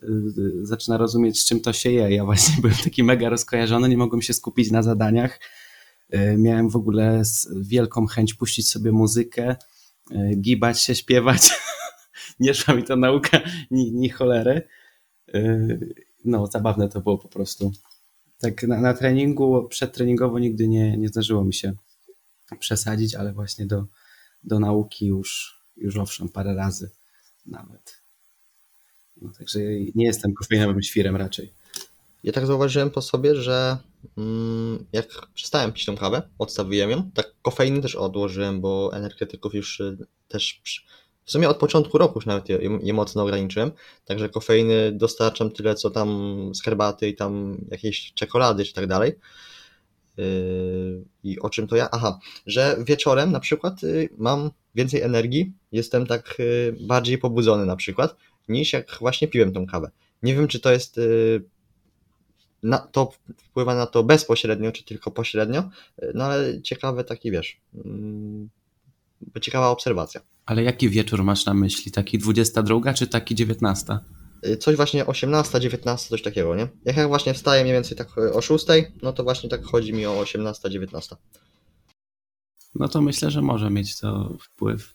y, y, zaczyna rozumieć, z czym to się je. Ja właśnie byłem taki mega rozkojarzony, nie mogłem się skupić na zadaniach. Y, miałem w ogóle wielką chęć puścić sobie muzykę, gibać się, śpiewać. nie szła mi ta nauka ni, ni cholery. No, zabawne to było po prostu. Tak na, na treningu, przedtreningowo nigdy nie, nie zdarzyło mi się przesadzić, ale właśnie do, do nauki już, już owszem, parę razy nawet. No, także nie jestem kofeinowym świrem raczej. Ja tak zauważyłem po sobie, że mm, jak przestałem pić tą kawę, odstawiłem ją, tak kofeiny też odłożyłem, bo energetyków już y, też w sumie od początku roku już nawet je, je mocno ograniczyłem, także kofeiny dostarczam tyle co tam z herbaty i tam jakiejś czekolady czy tak dalej. Yy, I o czym to ja? Aha, że wieczorem na przykład y, mam więcej energii, jestem tak y, bardziej pobudzony na przykład, niż jak właśnie piłem tą kawę. Nie wiem, czy to jest na, to wpływa na to bezpośrednio, czy tylko pośrednio, no ale ciekawe taki, wiesz, mm, ciekawa obserwacja. Ale jaki wieczór masz na myśli? Taki 22 czy taki 19? Y, coś właśnie 18, 19, coś takiego, nie? Jak ja właśnie wstaję mniej więcej tak o 6, no to właśnie tak chodzi mi o 18, 19. No to myślę, że może mieć to wpływ.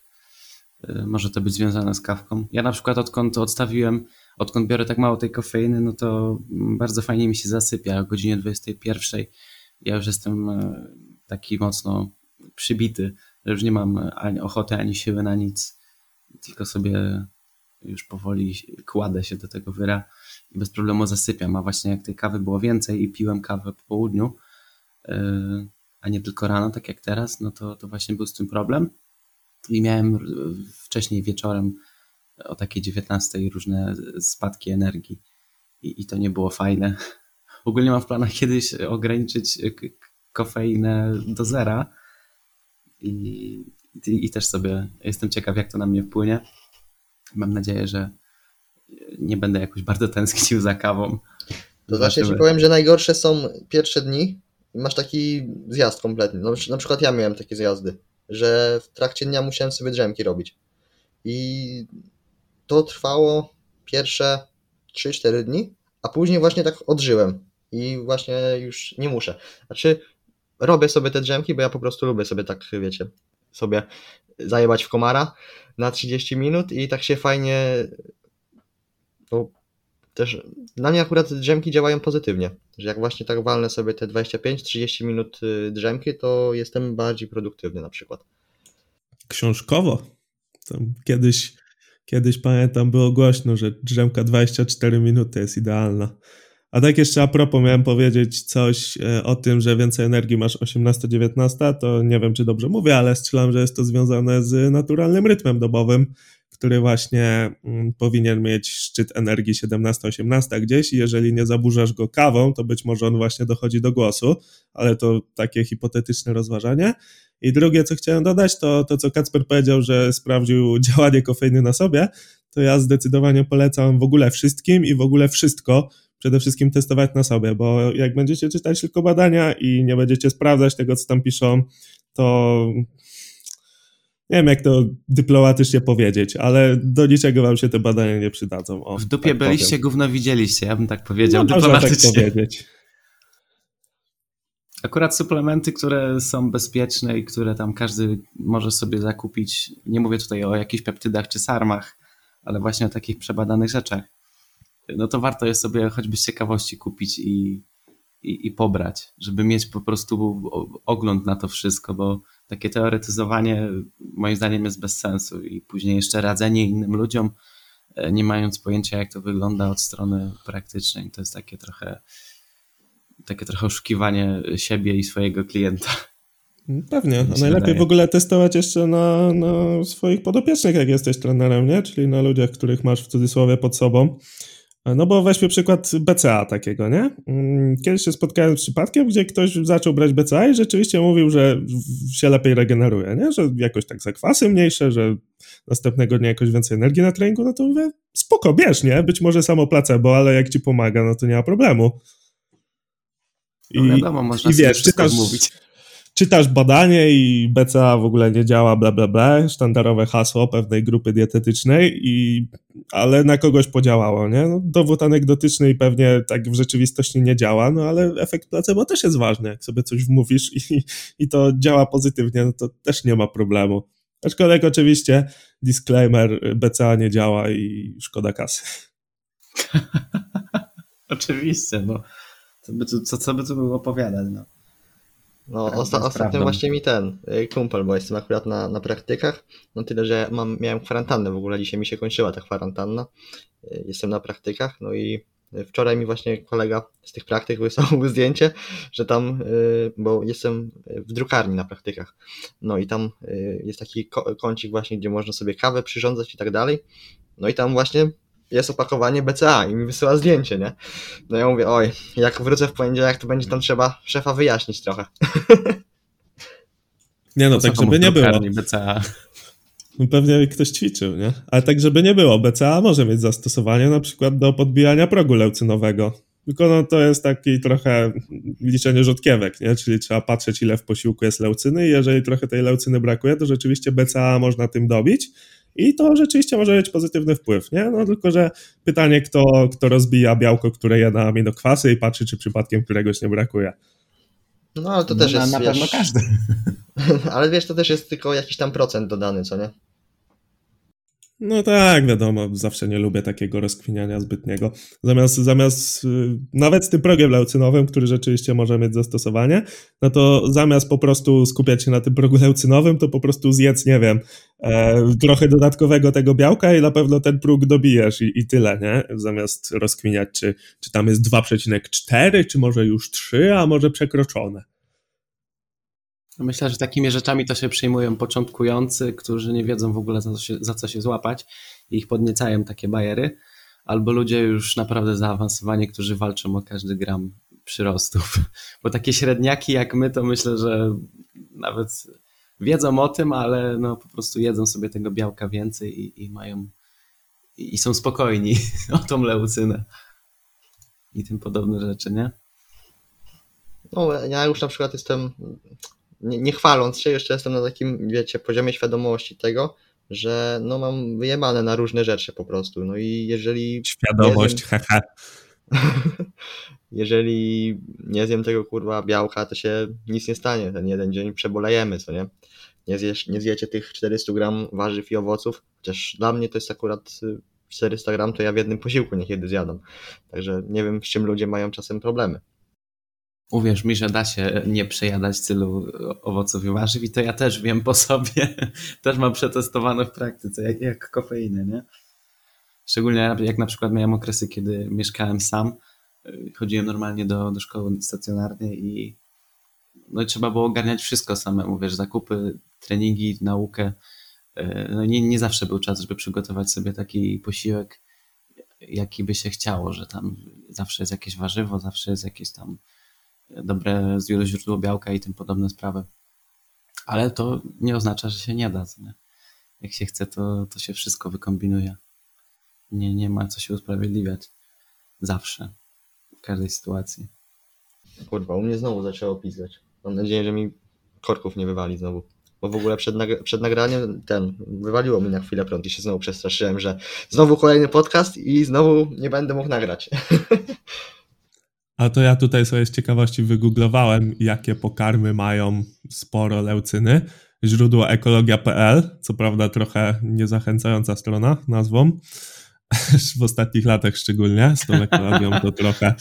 Y, może to być związane z kawką. Ja na przykład odkąd odstawiłem odkąd biorę tak mało tej kofeiny, no to bardzo fajnie mi się zasypia. O godzinie 21 ja już jestem e, taki mocno przybity, już nie mam ani ochoty, ani siły na nic, tylko sobie już powoli kładę się do tego wyra i bez problemu zasypiam. A właśnie jak tej kawy było więcej i piłem kawę po południu, e, a nie tylko rano, tak jak teraz, no to, to właśnie był z tym problem. I miałem wcześniej wieczorem o takiej 19 różne spadki energii i, i to nie było fajne. Ogólnie mam w planach kiedyś ograniczyć kofeinę do zera i, i, i też sobie jestem ciekaw, jak to na mnie wpłynie. Mam nadzieję, że nie będę jakoś bardzo tęsknił za kawą. To znaczy, ci powiem, że najgorsze są pierwsze dni i masz taki zjazd kompletny. No, na przykład ja miałem takie zjazdy, że w trakcie dnia musiałem sobie drzemki robić. I to trwało pierwsze 3-4 dni, a później właśnie tak odżyłem i właśnie już nie muszę. Znaczy, robię sobie te drzemki, bo ja po prostu lubię sobie tak, wiecie, sobie zajebać w komara na 30 minut i tak się fajnie, bo też na mnie akurat drzemki działają pozytywnie, że jak właśnie tak walnę sobie te 25-30 minut y, drzemki, to jestem bardziej produktywny na przykład. Książkowo. kiedyś Kiedyś pamiętam, było głośno, że drzemka 24 minuty jest idealna. A tak jeszcze a propos, miałem powiedzieć coś e, o tym, że więcej energii masz 18-19, to nie wiem, czy dobrze mówię, ale strzelam, że jest to związane z naturalnym rytmem dobowym, który właśnie mm, powinien mieć szczyt energii 17-18 gdzieś i jeżeli nie zaburzasz go kawą, to być może on właśnie dochodzi do głosu, ale to takie hipotetyczne rozważanie. I drugie, co chciałem dodać, to to, co Kacper powiedział, że sprawdził działanie kofeiny na sobie, to ja zdecydowanie polecam w ogóle wszystkim i w ogóle wszystko przede wszystkim testować na sobie, bo jak będziecie czytać tylko badania i nie będziecie sprawdzać tego, co tam piszą, to nie wiem, jak to dyplomatycznie powiedzieć, ale do niczego wam się te badania nie przydadzą. O, w dupie tak byliście, powiem. gówno widzieliście, ja bym tak powiedział no, dyplomatycznie. Tak powiedzieć. Akurat suplementy, które są bezpieczne i które tam każdy może sobie zakupić, nie mówię tutaj o jakichś peptydach czy sarmach, ale właśnie o takich przebadanych rzeczach, no to warto jest sobie choćby z ciekawości kupić i, i, i pobrać, żeby mieć po prostu ogląd na to wszystko, bo takie teoretyzowanie moim zdaniem jest bez sensu i później jeszcze radzenie innym ludziom, e, nie mając pojęcia jak to wygląda od strony praktycznej, to jest takie trochę takie trochę oszukiwanie siebie i swojego klienta. Pewnie, a najlepiej wydaje. w ogóle testować jeszcze na, na swoich podopiecznych, jak jesteś trenerem, nie? Czyli na ludziach, których masz w cudzysłowie pod sobą. No bo weźmy przykład BCA takiego, nie? Mm, kiedyś się spotkałem z przypadkiem, gdzie ktoś zaczął brać BCA i rzeczywiście mówił, że się lepiej regeneruje, nie? Że jakoś tak zakwasy mniejsze, że następnego dnia jakoś więcej energii na treningu, no to mówię, spoko, bierz, nie? Być może samo placebo, ale jak ci pomaga, no to nie ma problemu. I, no wiadomo, można i wiesz, czytasz, mówić. Czytasz badanie i BCA w ogóle nie działa, bla, bla, bla, sztandarowe hasło pewnej grupy dietetycznej, i, ale na kogoś podziałało, nie? No, dowód anegdotyczny i pewnie tak w rzeczywistości nie działa, no ale efekt placebo też jest ważny, jak sobie coś wmówisz i, i to działa pozytywnie, no to też nie ma problemu. Aczkolwiek oczywiście disclaimer, BCA nie działa i szkoda kasy. Oczywiście, no. Co by tu, co, co by tu było opowiadać, no. No, osta ostatnio właśnie mi ten y, kumpel, bo jestem akurat na, na praktykach, no tyle, że mam, miałem kwarantannę w ogóle, dzisiaj mi się kończyła ta kwarantanna, y, jestem na praktykach, no i wczoraj mi właśnie kolega z tych praktyk wysłał zdjęcie, że tam, y, bo jestem w drukarni na praktykach, no i tam jest taki kącik właśnie, gdzie można sobie kawę przyrządzać i tak dalej, no i tam właśnie jest opakowanie BCA i mi wysyła zdjęcie, nie? No ja mówię, oj, jak wrócę w poniedziałek, to będzie tam trzeba szefa wyjaśnić trochę. Nie no, tak żeby nie było. BCA. No pewnie ktoś ćwiczył, nie? Ale tak żeby nie było, BCA może mieć zastosowanie na przykład do podbijania progu leucynowego. Tylko no, to jest taki trochę liczenie rzutkiewek, nie? Czyli trzeba patrzeć, ile w posiłku jest leucyny i jeżeli trochę tej leucyny brakuje, to rzeczywiście BCA można tym dobić i to rzeczywiście może mieć pozytywny wpływ, nie? No tylko, że pytanie, kto, kto rozbija białko, które je na aminokwasy i patrzy, czy przypadkiem któregoś nie brakuje. No, ale to też no, jest, Na, na wiesz, pewno każdy. Ale wiesz, to też jest tylko jakiś tam procent dodany, co nie? No tak, wiadomo, zawsze nie lubię takiego rozkwiniania zbytniego. Zamiast, zamiast y, nawet z tym progiem leucynowym, który rzeczywiście może mieć zastosowanie, no to zamiast po prostu skupiać się na tym progu leucynowym, to po prostu zjedz, nie wiem, e, trochę dodatkowego tego białka i na pewno ten próg dobijesz i, i tyle, nie? Zamiast rozkwiniać, czy, czy tam jest 2,4, czy może już 3, a może przekroczone. Myślę, że takimi rzeczami to się przejmują początkujący, którzy nie wiedzą w ogóle za co się, za co się złapać i ich podniecają takie bajery, albo ludzie już naprawdę zaawansowani, którzy walczą o każdy gram przyrostów. Bo takie średniaki jak my, to myślę, że nawet wiedzą o tym, ale no po prostu jedzą sobie tego białka więcej i, i mają i, i są spokojni o tą leucynę i tym podobne rzeczy, nie? No, ja już na przykład jestem nie, nie chwaląc się, jeszcze jestem na takim, wiecie, poziomie świadomości tego, że no mam wyjebane na różne rzeczy po prostu. No i jeżeli. Świadomość, haha. jeżeli nie zjem tego kurwa białka, to się nic nie stanie. Ten jeden dzień przebolejemy, co nie? Nie, zjesz, nie zjecie tych 400 gram warzyw i owoców, chociaż dla mnie to jest akurat 400 gram, to ja w jednym posiłku niekiedy zjadam. Także nie wiem, z czym ludzie mają czasem problemy. Uwierz mi, że da się nie przejadać tylu owoców i warzyw i to ja też wiem po sobie. też mam przetestowane w praktyce, jak, jak kofeinę, nie? Szczególnie jak na przykład miałem okresy, kiedy mieszkałem sam, chodziłem normalnie do, do szkoły stacjonarnej i no trzeba było ogarniać wszystko samemu, wiesz, zakupy, treningi, naukę. No nie, nie zawsze był czas, żeby przygotować sobie taki posiłek, jaki by się chciało, że tam zawsze jest jakieś warzywo, zawsze jest jakieś tam dobre źródło białka i tym podobne sprawy. Ale to nie oznacza, że się nie da. Nie? Jak się chce, to, to się wszystko wykombinuje. Nie, nie ma co się usprawiedliwiać. Zawsze. W każdej sytuacji. Kurwa, u mnie znowu zaczęło pisać. Mam nadzieję, że mi korków nie wywali znowu. Bo w ogóle przed, przed nagraniem ten, wywaliło mi na chwilę prąd i się znowu przestraszyłem, że znowu kolejny podcast i znowu nie będę mógł nagrać. A to ja tutaj sobie z ciekawości wygooglowałem, jakie pokarmy mają sporo leucyny. Źródło ekologia.pl, co prawda trochę niezachęcająca strona nazwą, w ostatnich latach szczególnie, z tą ekologią to trochę...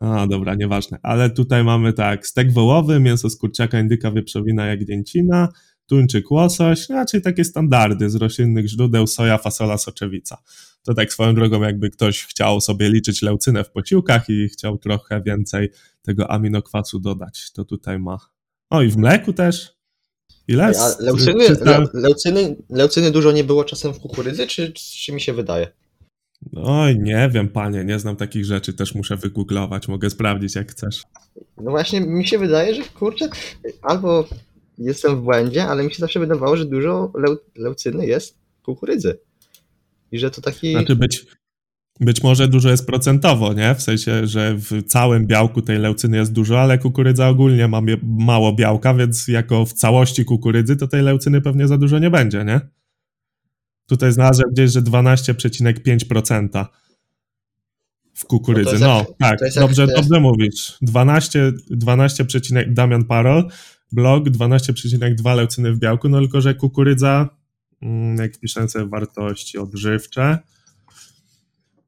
A, dobra, nieważne. Ale tutaj mamy tak, stek wołowy, mięso z kurczaka, indyka, wieprzowina, jagnięcina, tuńczyk, łosoś, raczej takie standardy z roślinnych źródeł, soja, fasola, soczewica. To tak swoją drogą, jakby ktoś chciał sobie liczyć leucynę w posiłkach i chciał trochę więcej tego aminokwasu dodać, to tutaj ma. O i w mleku też. Ile? A leucyny, le, leucyny, leucyny dużo nie było czasem w kukurydzy, czy, czy mi się wydaje? Oj, nie wiem, panie, nie znam takich rzeczy, też muszę wygooglować, mogę sprawdzić jak chcesz. No właśnie, mi się wydaje, że kurczę, albo jestem w błędzie, ale mi się zawsze wydawało, że dużo leu, leucyny jest w kukurydzy. I że to taki. Znaczy być, być może dużo jest procentowo, nie? W sensie, że w całym białku tej leucyny jest dużo, ale kukurydza ogólnie ma mało białka, więc jako w całości kukurydzy to tej leucyny pewnie za dużo nie będzie, nie? Tutaj znalazłem gdzieś, że 12,5% w kukurydzy. No, no jak, tak, dobrze, jak, dobrze mówisz. 12, 12, Damian Parol, blog 12,2 leucyny w białku, no tylko, że kukurydza jak piszę sobie wartości odżywcze,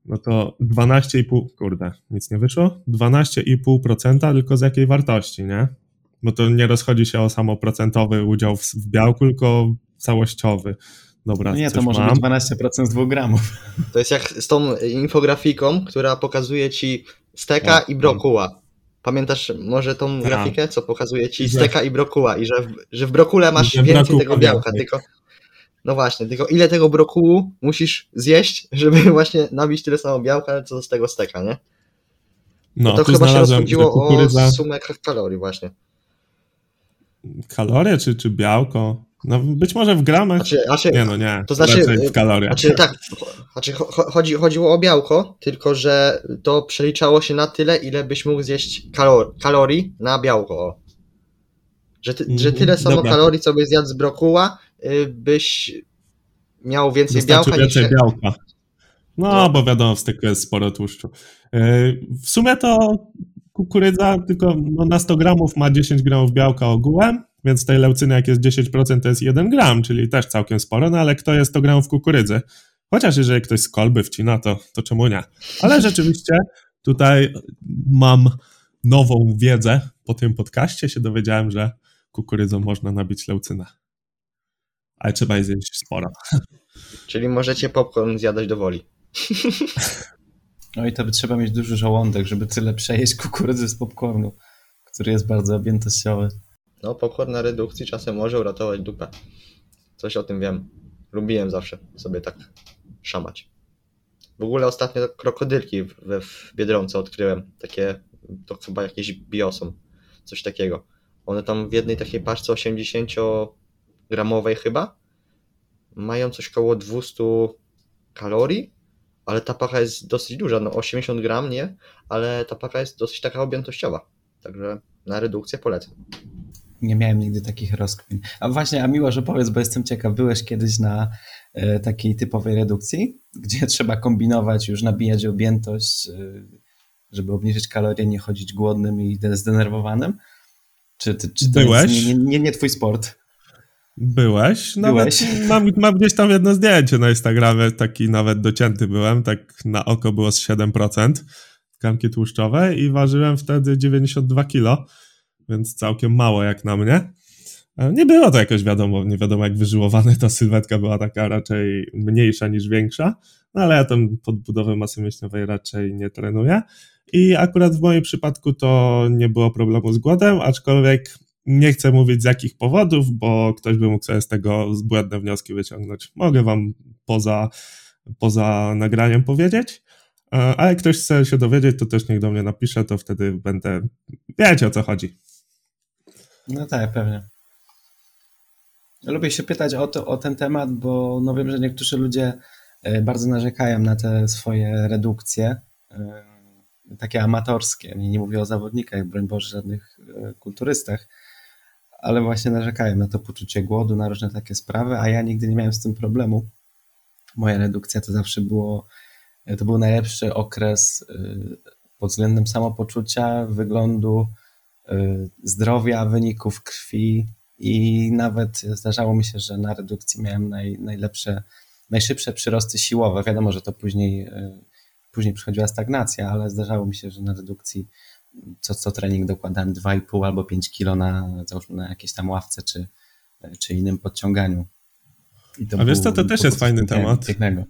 no to 12,5, kurde, nic nie wyszło, 12,5% tylko z jakiej wartości, nie? Bo to nie rozchodzi się o samoprocentowy udział w, w białku, tylko całościowy. Dobra, no nie, to może mam. być 12% z 2 gramów. To jest jak z tą infografiką, która pokazuje ci steka tak, i brokuła. Pamiętasz może tą tak. grafikę, co pokazuje ci steka i brokuła i że w, że w brokule masz więcej tego białka, tylko no właśnie, tylko ile tego brokułu musisz zjeść, żeby właśnie nabić tyle samo białka, co z tego steka, nie? No, to chyba się rozchodziło kukurydza... o sumę kalorii właśnie. Kalorie czy, czy białko? No być może w gramach. Znaczy, znaczy, nie no nie, to znaczy, w kaloriach. Znaczy, tak, znaczy, chodzi, chodziło o białko, tylko że to przeliczało się na tyle, ile byś mógł zjeść kalor kalorii na białko. Że, ty, że tyle samo Dobra. kalorii, co byś zjadł z brokuła, byś miał więcej białka więcej niż... białka. No, no, bo wiadomo, w styku jest sporo tłuszczu. Y, w sumie to kukurydza tylko no, na 100 gramów ma 10 gramów białka ogółem, więc tej leucyny jak jest 10% to jest 1 gram, czyli też całkiem sporo, no ale kto jest 100 gramów kukurydzy? Chociaż jeżeli ktoś z kolby wcina, to, to czemu nie? Ale rzeczywiście tutaj mam nową wiedzę. Po tym podcaście się dowiedziałem, że kukurydzą można nabić leucynę. Ale trzeba jej zjeść sporo. Czyli możecie popcorn zjadać do woli. No i to by trzeba mieć duży żołądek, żeby tyle przejeść kukurydzy z popcornu, który jest bardzo objętościowy. No, popcorn na redukcji czasem może uratować dupę. Coś o tym wiem. Lubiłem zawsze sobie tak szamać. W ogóle ostatnio krokodylki w, w Biedronce odkryłem. Takie, to chyba jakieś biosą. Coś takiego. One tam w jednej takiej paczce 80-gramowej chyba mają coś koło 200 kalorii, ale ta paka jest dosyć duża, no 80 gram nie, ale ta paka jest dosyć taka objętościowa. Także na redukcję polecam. Nie miałem nigdy takich rozkmin. A właśnie, a miło, że powiedz, bo jestem ciekaw, byłeś kiedyś na e, takiej typowej redukcji, gdzie trzeba kombinować, już nabijać objętość, e, żeby obniżyć kalorie, nie chodzić głodnym i zdenerwowanym? Czy, czy, czy to Byłeś? jest nie, nie, nie twój sport? Byłeś. Nawet Byłeś. Mam, mam gdzieś tam jedno zdjęcie na Instagramie, taki nawet docięty byłem, tak na oko było z 7% tkanki tłuszczowej i ważyłem wtedy 92 kilo więc całkiem mało jak na mnie. E, nie było to jakoś wiadomo, nie wiadomo jak wyżyłowane, ta sylwetka była taka raczej mniejsza niż większa, no ale ja tam podbudowę masy mięśniowej raczej nie trenuję i akurat w moim przypadku to nie było problemu z głodem, aczkolwiek nie chcę mówić z jakich powodów, bo ktoś by mógł sobie z tego błędne wnioski wyciągnąć. Mogę wam poza, poza nagraniem powiedzieć, e, a jak ktoś chce się dowiedzieć, to też niech do mnie napisze, to wtedy będę, wiecie o co chodzi. No tak, pewnie. Lubię się pytać o, to, o ten temat, bo no wiem, że niektórzy ludzie e, bardzo narzekają na te swoje redukcje, e, takie amatorskie. Nie, mówię o zawodnikach, broń Boże, żadnych kulturystach, ale właśnie narzekają na to poczucie głodu, na różne takie sprawy, a ja nigdy nie miałem z tym problemu. Moja redukcja to zawsze było, to był najlepszy okres pod względem samopoczucia, wyglądu, Y, zdrowia, wyników krwi i nawet zdarzało mi się, że na redukcji miałem naj, najlepsze, najszybsze przyrosty siłowe. Wiadomo, że to później, y, później przychodziła stagnacja, ale zdarzało mi się, że na redukcji co, co trening dokładałem 2,5 albo 5 kilo na, na jakiejś tam ławce czy, czy innym podciąganiu. A wiesz co, to też jest fajny temat. Pięknego.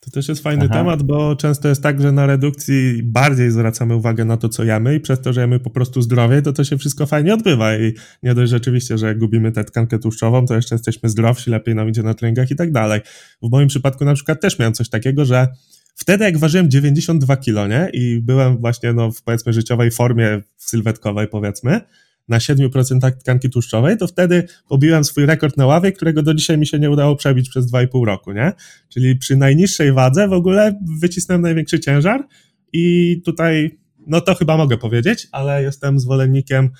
To też jest fajny Aha. temat, bo często jest tak, że na redukcji bardziej zwracamy uwagę na to, co jemy i przez to, że jemy po prostu zdrowie, to to się wszystko fajnie odbywa i nie dość rzeczywiście, że jak gubimy tę tkankę tłuszczową, to jeszcze jesteśmy zdrowsi, lepiej nam idzie na treningach i tak dalej. W moim przypadku na przykład też miałem coś takiego, że wtedy jak ważyłem 92 kilo, nie, i byłem właśnie no, w powiedzmy życiowej formie sylwetkowej powiedzmy, na 7% tkanki tłuszczowej, to wtedy pobiłem swój rekord na ławie, którego do dzisiaj mi się nie udało przebić przez 2,5 roku, nie? Czyli przy najniższej wadze w ogóle wycisnąłem największy ciężar i tutaj, no to chyba mogę powiedzieć, ale jestem zwolennikiem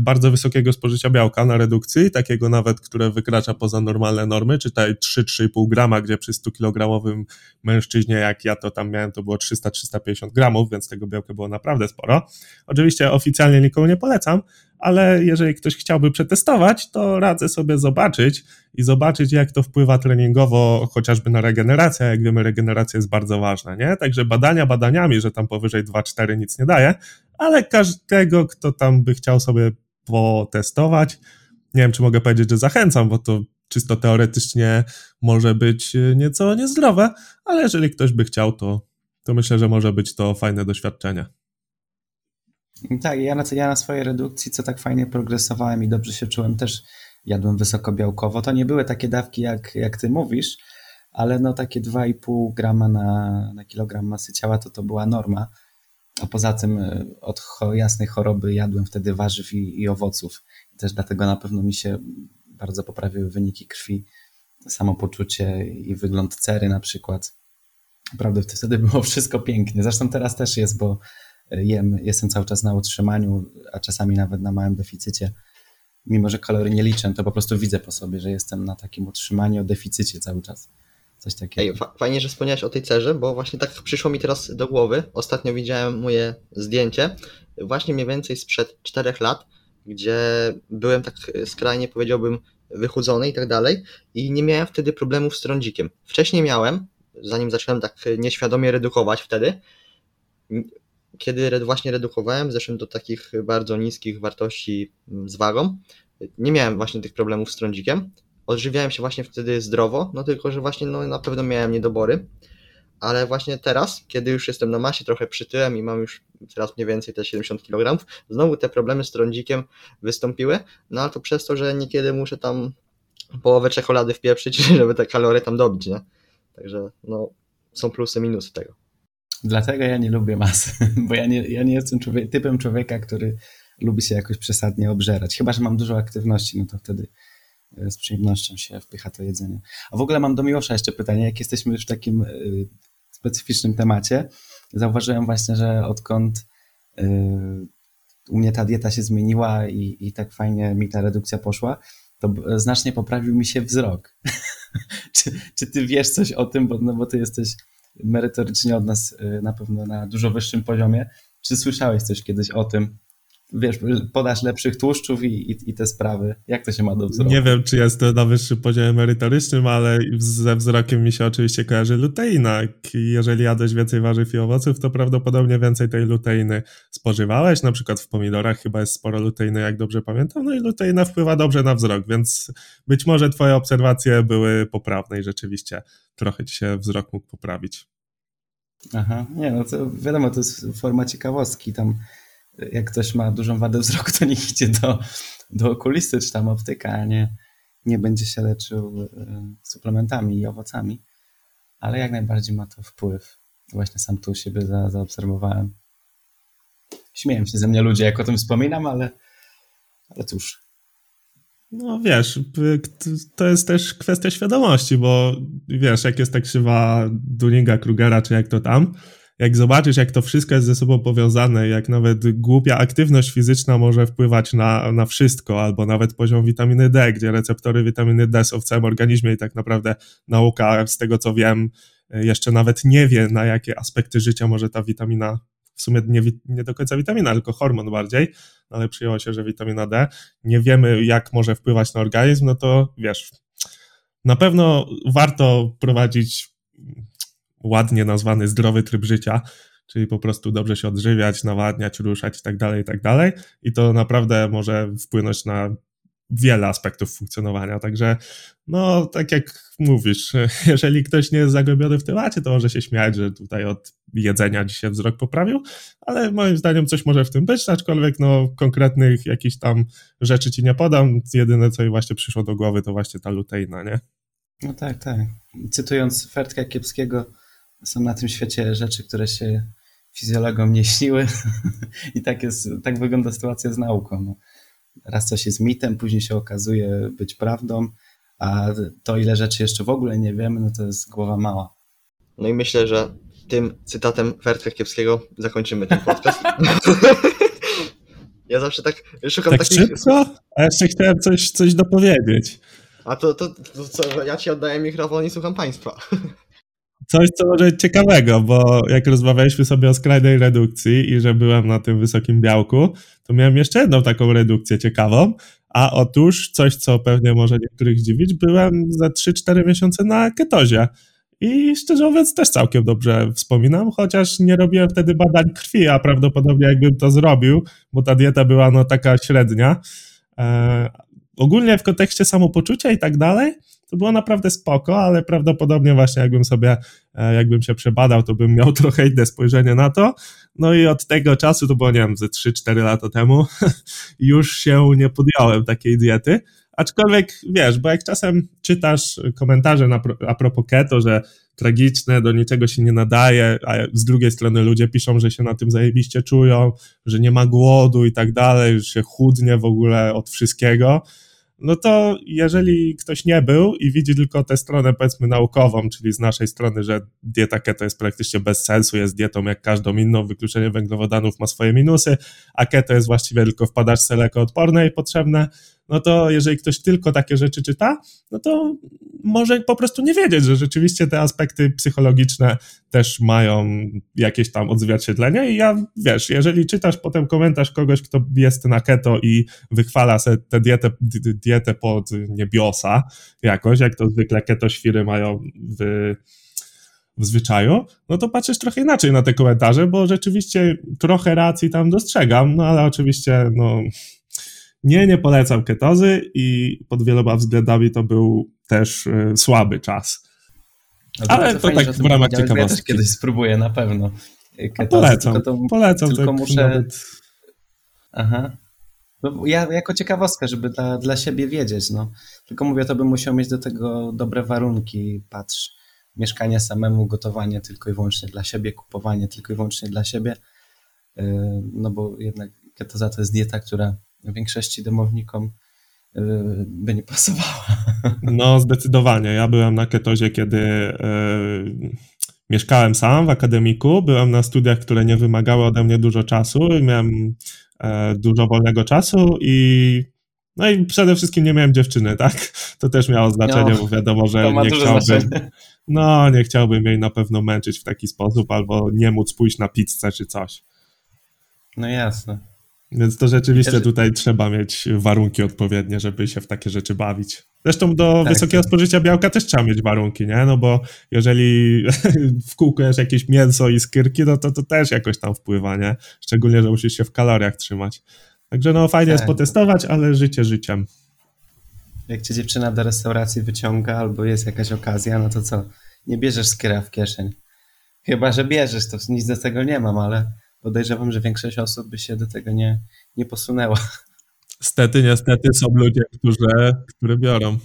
bardzo wysokiego spożycia białka na redukcji, takiego nawet, które wykracza poza normalne normy, czytaj 3-3,5 grama, gdzie przy 100 kilogramowym mężczyźnie, jak ja to tam miałem, to było 300-350 gramów, więc tego białka było naprawdę sporo. Oczywiście oficjalnie nikomu nie polecam, ale jeżeli ktoś chciałby przetestować, to radzę sobie zobaczyć i zobaczyć, jak to wpływa treningowo chociażby na regenerację. Jak wiemy, regeneracja jest bardzo ważna, nie? Także badania badaniami, że tam powyżej 2-4 nic nie daje, ale każdego, kto tam by chciał sobie potestować, nie wiem, czy mogę powiedzieć, że zachęcam, bo to czysto teoretycznie może być nieco niezdrowe, ale jeżeli ktoś by chciał, to, to myślę, że może być to fajne doświadczenie. Tak, ja na, ja na swojej redukcji, co tak fajnie progresowałem i dobrze się czułem, też jadłem wysokobiałkowo. To nie były takie dawki, jak, jak ty mówisz, ale no takie 2,5 grama na, na kilogram masy ciała to to była norma. A poza tym e, od jasnej choroby jadłem wtedy warzyw i, i owoców. Też dlatego na pewno mi się bardzo poprawiły wyniki krwi, samopoczucie i wygląd cery na przykład. Naprawdę wtedy było wszystko pięknie. Zresztą teraz też jest, bo jem, jestem cały czas na utrzymaniu, a czasami nawet na małym deficycie. Mimo, że kalorii nie liczę, to po prostu widzę po sobie, że jestem na takim utrzymaniu, deficycie cały czas. Coś takiego. Ej, fajnie, że wspomniałeś o tej cerze, bo właśnie tak przyszło mi teraz do głowy. Ostatnio widziałem moje zdjęcie, właśnie mniej więcej sprzed czterech lat, gdzie byłem tak skrajnie, powiedziałbym, wychudzony i tak dalej i nie miałem wtedy problemów z trądzikiem. Wcześniej miałem, zanim zacząłem tak nieświadomie redukować wtedy, kiedy właśnie redukowałem, zeszłem do takich bardzo niskich wartości z wagą, nie miałem właśnie tych problemów z trądzikiem. Odżywiałem się właśnie wtedy zdrowo, no tylko, że właśnie no, na pewno miałem niedobory. Ale właśnie teraz, kiedy już jestem na masie, trochę przytyłem i mam już teraz mniej więcej te 70 kg, znowu te problemy z trądzikiem wystąpiły, no ale to przez to, że niekiedy muszę tam połowę czekolady wpieprzyć, żeby te kalorie tam dobić, nie? Także no, są plusy, minusy tego. Dlatego ja nie lubię masy, bo ja nie, ja nie jestem typem człowieka, który lubi się jakoś przesadnie obżerać. Chyba, że mam dużo aktywności, no to wtedy z przyjemnością się wpycha to jedzenie. A w ogóle mam do Miłosza jeszcze pytanie, jak jesteśmy już w takim e, specyficznym temacie. Zauważyłem właśnie, że odkąd e, u mnie ta dieta się zmieniła i, i tak fajnie mi ta redukcja poszła, to znacznie poprawił mi się wzrok. czy, czy ty wiesz coś o tym, bo, no bo ty jesteś merytorycznie od nas na pewno na dużo wyższym poziomie. Czy słyszałeś coś kiedyś o tym? Wiesz, podasz lepszych tłuszczów i, i, i te sprawy. Jak to się ma do wzroku? Nie wiem, czy jest to na wyższym poziomie merytorycznym, ale ze wzrokiem mi się oczywiście kojarzy luteina. Jeżeli jadłeś więcej warzyw i owoców, to prawdopodobnie więcej tej luteiny spożywałeś. Na przykład w pomidorach chyba jest sporo luteiny, jak dobrze pamiętam. No i luteina wpływa dobrze na wzrok, więc być może twoje obserwacje były poprawne i rzeczywiście trochę ci się wzrok mógł poprawić. Aha, nie, no to wiadomo, to jest forma ciekawostki. Tam jak ktoś ma dużą wadę wzroku, to niech idzie do, do okulisty czy tam optyka, a nie, nie będzie się leczył e, suplementami i owocami. Ale jak najbardziej ma to wpływ. Właśnie sam tu siebie za, zaobserwowałem. Śmieją się ze mnie ludzie, jak o tym wspominam, ale, ale cóż. No wiesz, to jest też kwestia świadomości, bo wiesz, jak jest tak krzywa Dunninga, Krugera, czy jak to tam, jak zobaczysz, jak to wszystko jest ze sobą powiązane, jak nawet głupia aktywność fizyczna może wpływać na, na wszystko, albo nawet poziom witaminy D, gdzie receptory witaminy D są w całym organizmie i tak naprawdę nauka, z tego co wiem, jeszcze nawet nie wie, na jakie aspekty życia może ta witamina w sumie nie, nie do końca witamina, tylko hormon bardziej, no ale przyjęło się, że witamina D. Nie wiemy, jak może wpływać na organizm, no to wiesz, na pewno warto prowadzić ładnie nazwany zdrowy tryb życia, czyli po prostu dobrze się odżywiać, nawadniać, ruszać i tak dalej, i tak. I to naprawdę może wpłynąć na wiele aspektów funkcjonowania. Także, no, tak jak mówisz, jeżeli ktoś nie jest zagłębiony w temacie, to może się śmiać, że tutaj od jedzenia dzisiaj wzrok poprawił, ale moim zdaniem coś może w tym być, aczkolwiek no, konkretnych jakichś tam rzeczy ci nie podam. Jedyne, co mi właśnie przyszło do głowy, to właśnie ta luteina, nie? No tak, tak. Cytując Fertka Kiepskiego, są na tym świecie rzeczy, które się fizjologom nie śniły i tak, jest, tak wygląda sytuacja z nauką. No raz coś jest mitem, później się okazuje być prawdą, a to ile rzeczy jeszcze w ogóle nie wiemy, no to jest głowa mała. No i myślę, że tym cytatem Fertka Kiepskiego zakończymy ten podcast. ja zawsze tak szukam tak takich... szybko? A jeszcze chciałem coś, coś dopowiedzieć. A to, to, to co, ja ci oddaję mikrofon i słucham państwa. coś, co może być ciekawego, bo jak rozmawialiśmy sobie o skrajnej redukcji i że byłem na tym wysokim białku, to miałem jeszcze jedną taką redukcję ciekawą, a otóż coś, co pewnie może niektórych zdziwić, byłem za 3-4 miesiące na ketozie. I szczerze mówiąc, też całkiem dobrze wspominam, chociaż nie robiłem wtedy badań krwi, a prawdopodobnie jakbym to zrobił, bo ta dieta była no taka średnia. E, ogólnie w kontekście samopoczucia i tak dalej, to było naprawdę spoko, ale prawdopodobnie właśnie jakbym sobie, e, jakbym się przebadał, to bym miał trochę inne spojrzenie na to. No i od tego czasu, to było nie wiem, ze 3-4 lata temu, już się nie podjąłem takiej diety. Aczkolwiek wiesz, bo jak czasem czytasz komentarze na, a propos keto, że tragiczne, do niczego się nie nadaje, a z drugiej strony ludzie piszą, że się na tym zajebiście czują, że nie ma głodu i tak dalej, że się chudnie w ogóle od wszystkiego, no to jeżeli ktoś nie był i widzi tylko tę stronę powiedzmy naukową, czyli z naszej strony, że dieta keto jest praktycznie bez sensu, jest dietą jak każdą inną, wykluczenie węglowodanów ma swoje minusy, a keto jest właściwie tylko w padaczce lekoodpornej potrzebne, no to jeżeli ktoś tylko takie rzeczy czyta, no to może po prostu nie wiedzieć, że rzeczywiście te aspekty psychologiczne też mają jakieś tam odzwierciedlenie. I ja, wiesz, jeżeli czytasz potem komentarz kogoś, kto jest na keto i wychwala sobie tę dietę, dietę pod niebiosa jakoś, jak to zwykle keto świry mają w w zwyczaju, no to patrzysz trochę inaczej na te komentarze, bo rzeczywiście trochę racji tam dostrzegam, no ale oczywiście, no nie, nie polecam ketozy i pod wieloma względami to był też y, słaby czas. No to Ale to fajnie, tak w ramach ciekawostki. Ja też kiedyś spróbuję na pewno. Ketozy, polecam, tylko to, polecam. Tylko tak muszę... Nawet... Aha. No, ja jako ciekawostkę, żeby dla, dla siebie wiedzieć, no. Tylko mówię, to bym musiał mieć do tego dobre warunki, patrz, mieszkanie samemu, gotowanie tylko i wyłącznie dla siebie, kupowanie tylko i wyłącznie dla siebie, y, no bo jednak ketoza to jest dieta, która większości domownikom y, by nie pasowała. No, zdecydowanie. Ja byłem na ketozie, kiedy e, mieszkałem sam w akademiku. Byłem na studiach, które nie wymagały ode mnie dużo czasu i miałem e, dużo wolnego czasu i no i przede wszystkim nie miałem dziewczyny, tak? To też miało znaczenie, no, bo wiadomo, że nie chciałbym. Znaczenie. No, nie chciałbym jej na pewno męczyć w taki sposób, albo nie móc pójść na pizzę czy coś. No jasne. Więc to rzeczywiście tutaj trzeba mieć warunki odpowiednie, żeby się w takie rzeczy bawić. Zresztą do tak, wysokiego tak. spożycia białka też trzeba mieć warunki, nie? No bo jeżeli w kółku jest jakieś mięso i skyrki, no to to też jakoś tam wpływa, nie? Szczególnie, że musisz się w kaloriach trzymać. Także no fajnie tak. jest potestować, ale życie życiem. Jak cię dziewczyna do restauracji wyciąga albo jest jakaś okazja, no to co? Nie bierzesz skyra w kieszeń. Chyba, że bierzesz, to nic do tego nie mam, ale podejrzewam, że większość osób by się do tego nie, nie posunęła. Stety, niestety są ludzie, którzy, które biorą.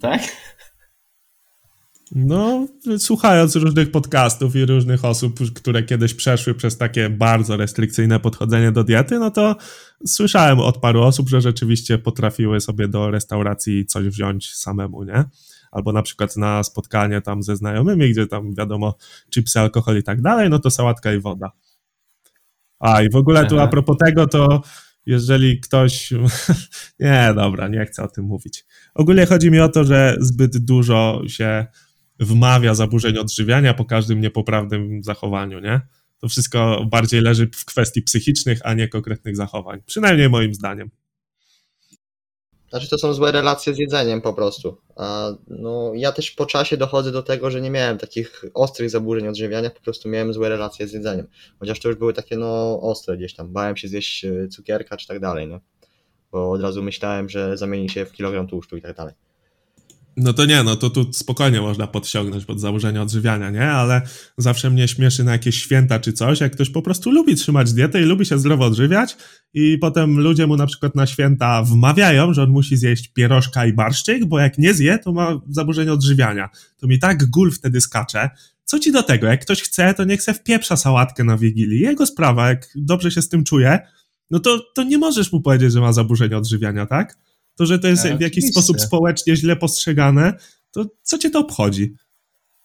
Tak? No, słuchając różnych podcastów i różnych osób, które kiedyś przeszły przez takie bardzo restrykcyjne podchodzenie do diety, no to słyszałem od paru osób, że rzeczywiście potrafiły sobie do restauracji coś wziąć samemu, nie? Albo na przykład na spotkanie tam ze znajomymi, gdzie tam wiadomo, chipsy, alkohol i tak dalej, no to sałatka i woda. A i w ogóle tu a propos tego, to jeżeli ktoś. nie, dobra, nie chcę o tym mówić. Ogólnie chodzi mi o to, że zbyt dużo się wmawia zaburzeń odżywiania po każdym niepoprawnym zachowaniu, nie? To wszystko bardziej leży w kwestii psychicznych, a nie konkretnych zachowań. Przynajmniej moim zdaniem. Znaczy to są złe relacje z jedzeniem po prostu. A no, ja też po czasie dochodzę do tego, że nie miałem takich ostrych zaburzeń odżywiania, po prostu miałem złe relacje z jedzeniem. Chociaż to już były takie no ostre gdzieś tam. Bałem się zjeść e, cukierka czy tak dalej, no. Bo od razu myślałem, że zamieni się w kilogram tłuszczu i tak dalej. No to nie, no to tu spokojnie można podciągnąć pod założenie odżywiania, nie? Ale zawsze mnie śmieszy na jakieś święta czy coś, jak ktoś po prostu lubi trzymać dietę i lubi się zdrowo odżywiać i potem ludzie mu na przykład na święta wmawiają, że on musi zjeść pierożka i barszczyk, bo jak nie zje, to ma zaburzenie odżywiania. To mi tak gul wtedy skacze. Co ci do tego? Jak ktoś chce, to niech se wpieprza sałatkę na Wigilii. Jego sprawa, jak dobrze się z tym czuje, no to, to nie możesz mu powiedzieć, że ma zaburzenie odżywiania, tak? To, że to jest w jakiś sposób społecznie źle postrzegane, to co cię to obchodzi?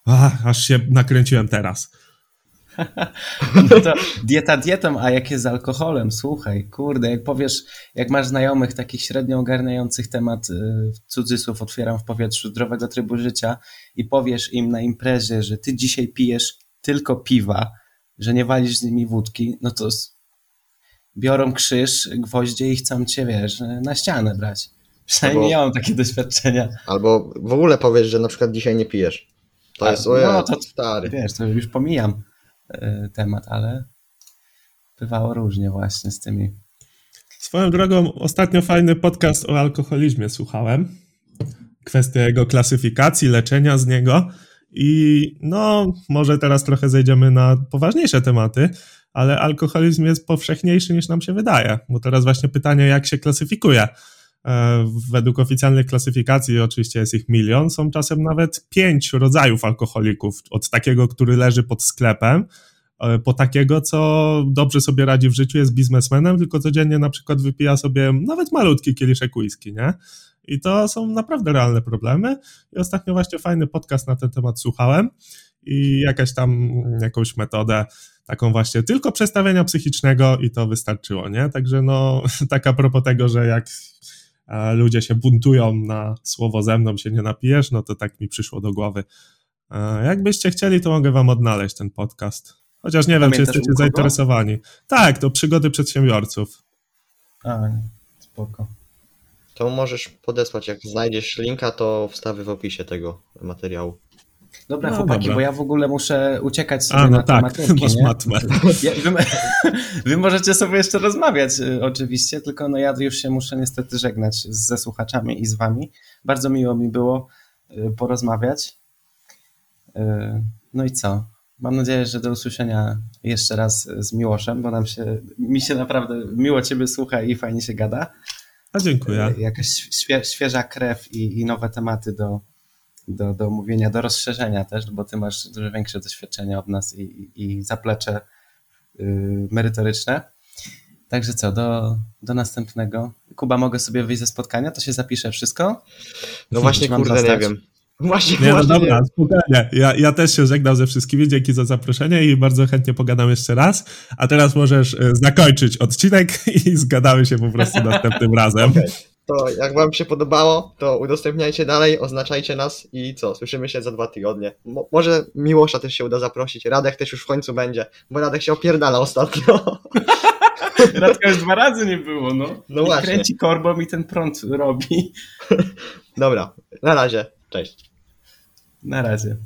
Ach, aż się nakręciłem teraz. No to dieta dietą, a jak jest z alkoholem? Słuchaj, kurde, jak powiesz, jak masz znajomych takich średnio ogarniających temat, y, cudzysłów otwieram w powietrzu, zdrowego trybu życia i powiesz im na imprezie, że ty dzisiaj pijesz tylko piwa, że nie walisz z nimi wódki, no to biorą krzyż, gwoździe i chcą cię, wiesz, na ścianę brać. Przynajmniej Albo... ja mam takie doświadczenia. Albo w ogóle powiesz, że na przykład dzisiaj nie pijesz. To jest, ojej, no, to, stary. Wiesz, to już pomijam y, temat, ale bywało różnie właśnie z tymi. Swoją drogą, ostatnio fajny podcast o alkoholizmie słuchałem. Kwestia jego klasyfikacji, leczenia z niego. I no, może teraz trochę zejdziemy na poważniejsze tematy, ale alkoholizm jest powszechniejszy niż nam się wydaje, bo teraz właśnie pytanie, jak się klasyfikuje. E, według oficjalnej klasyfikacji, oczywiście jest ich milion, są czasem nawet pięć rodzajów alkoholików. Od takiego, który leży pod sklepem, e, po takiego, co dobrze sobie radzi w życiu, jest biznesmenem, tylko codziennie na przykład wypija sobie nawet malutki kieliszek whisky, nie? I to są naprawdę realne problemy. I ostatnio właśnie fajny podcast na ten temat słuchałem i jakaś tam, jakąś metodę taką właśnie tylko przestawienia psychicznego i to wystarczyło, nie? Także no, tak a propos tego, że jak ludzie się buntują na słowo ze mną się nie napijesz, no to tak mi przyszło do głowy. Jakbyście chcieli, to mogę wam odnaleźć ten podcast. Chociaż nie wiem, czy jesteście zainteresowani. Tak, to przygody przedsiębiorców. A, spoko. To możesz podesłać, jak znajdziesz linka, to wstawię w opisie tego materiału. Dobra, no, chłopaki, dobra. bo ja w ogóle muszę uciekać sobie A, no na tak, masz matmę. Ja, wy, wy, możecie sobie jeszcze rozmawiać y, oczywiście, tylko no ja już się muszę niestety żegnać ze słuchaczami i z wami. Bardzo miło mi było y, porozmawiać. Y, no i co? Mam nadzieję, że do usłyszenia jeszcze raz z Miłoszem, bo nam się, mi się naprawdę miło ciebie słucha i fajnie się gada. A dziękuję. Jakaś świe, świeża krew i, i nowe tematy do, do, do omówienia, do rozszerzenia też, bo ty masz dużo większe doświadczenie od nas i, i zaplecze yy, merytoryczne. Także co, do, do następnego. Kuba, mogę sobie wyjść ze spotkania? To się zapisze wszystko? No właśnie, kurde, nie wiem. Właśnie, nie, no właśnie. Dobra, spokojnie. Ja, ja też się żegnam ze wszystkimi. Dzięki za zaproszenie i bardzo chętnie pogadam jeszcze raz. A teraz możesz e, zakończyć odcinek i zgadamy się po prostu następnym razem. Okay to jak wam się podobało, to udostępniajcie dalej, oznaczajcie nas i co, słyszymy się za dwa tygodnie. Mo może Miłosza też się uda zaprosić, Radek też już w końcu będzie, bo Radek się opierdala ostatnio. Radka już dwa razy nie było, no. No I właśnie. Kręci korbą i ten prąd robi. Dobra, na razie, cześć. Na razie.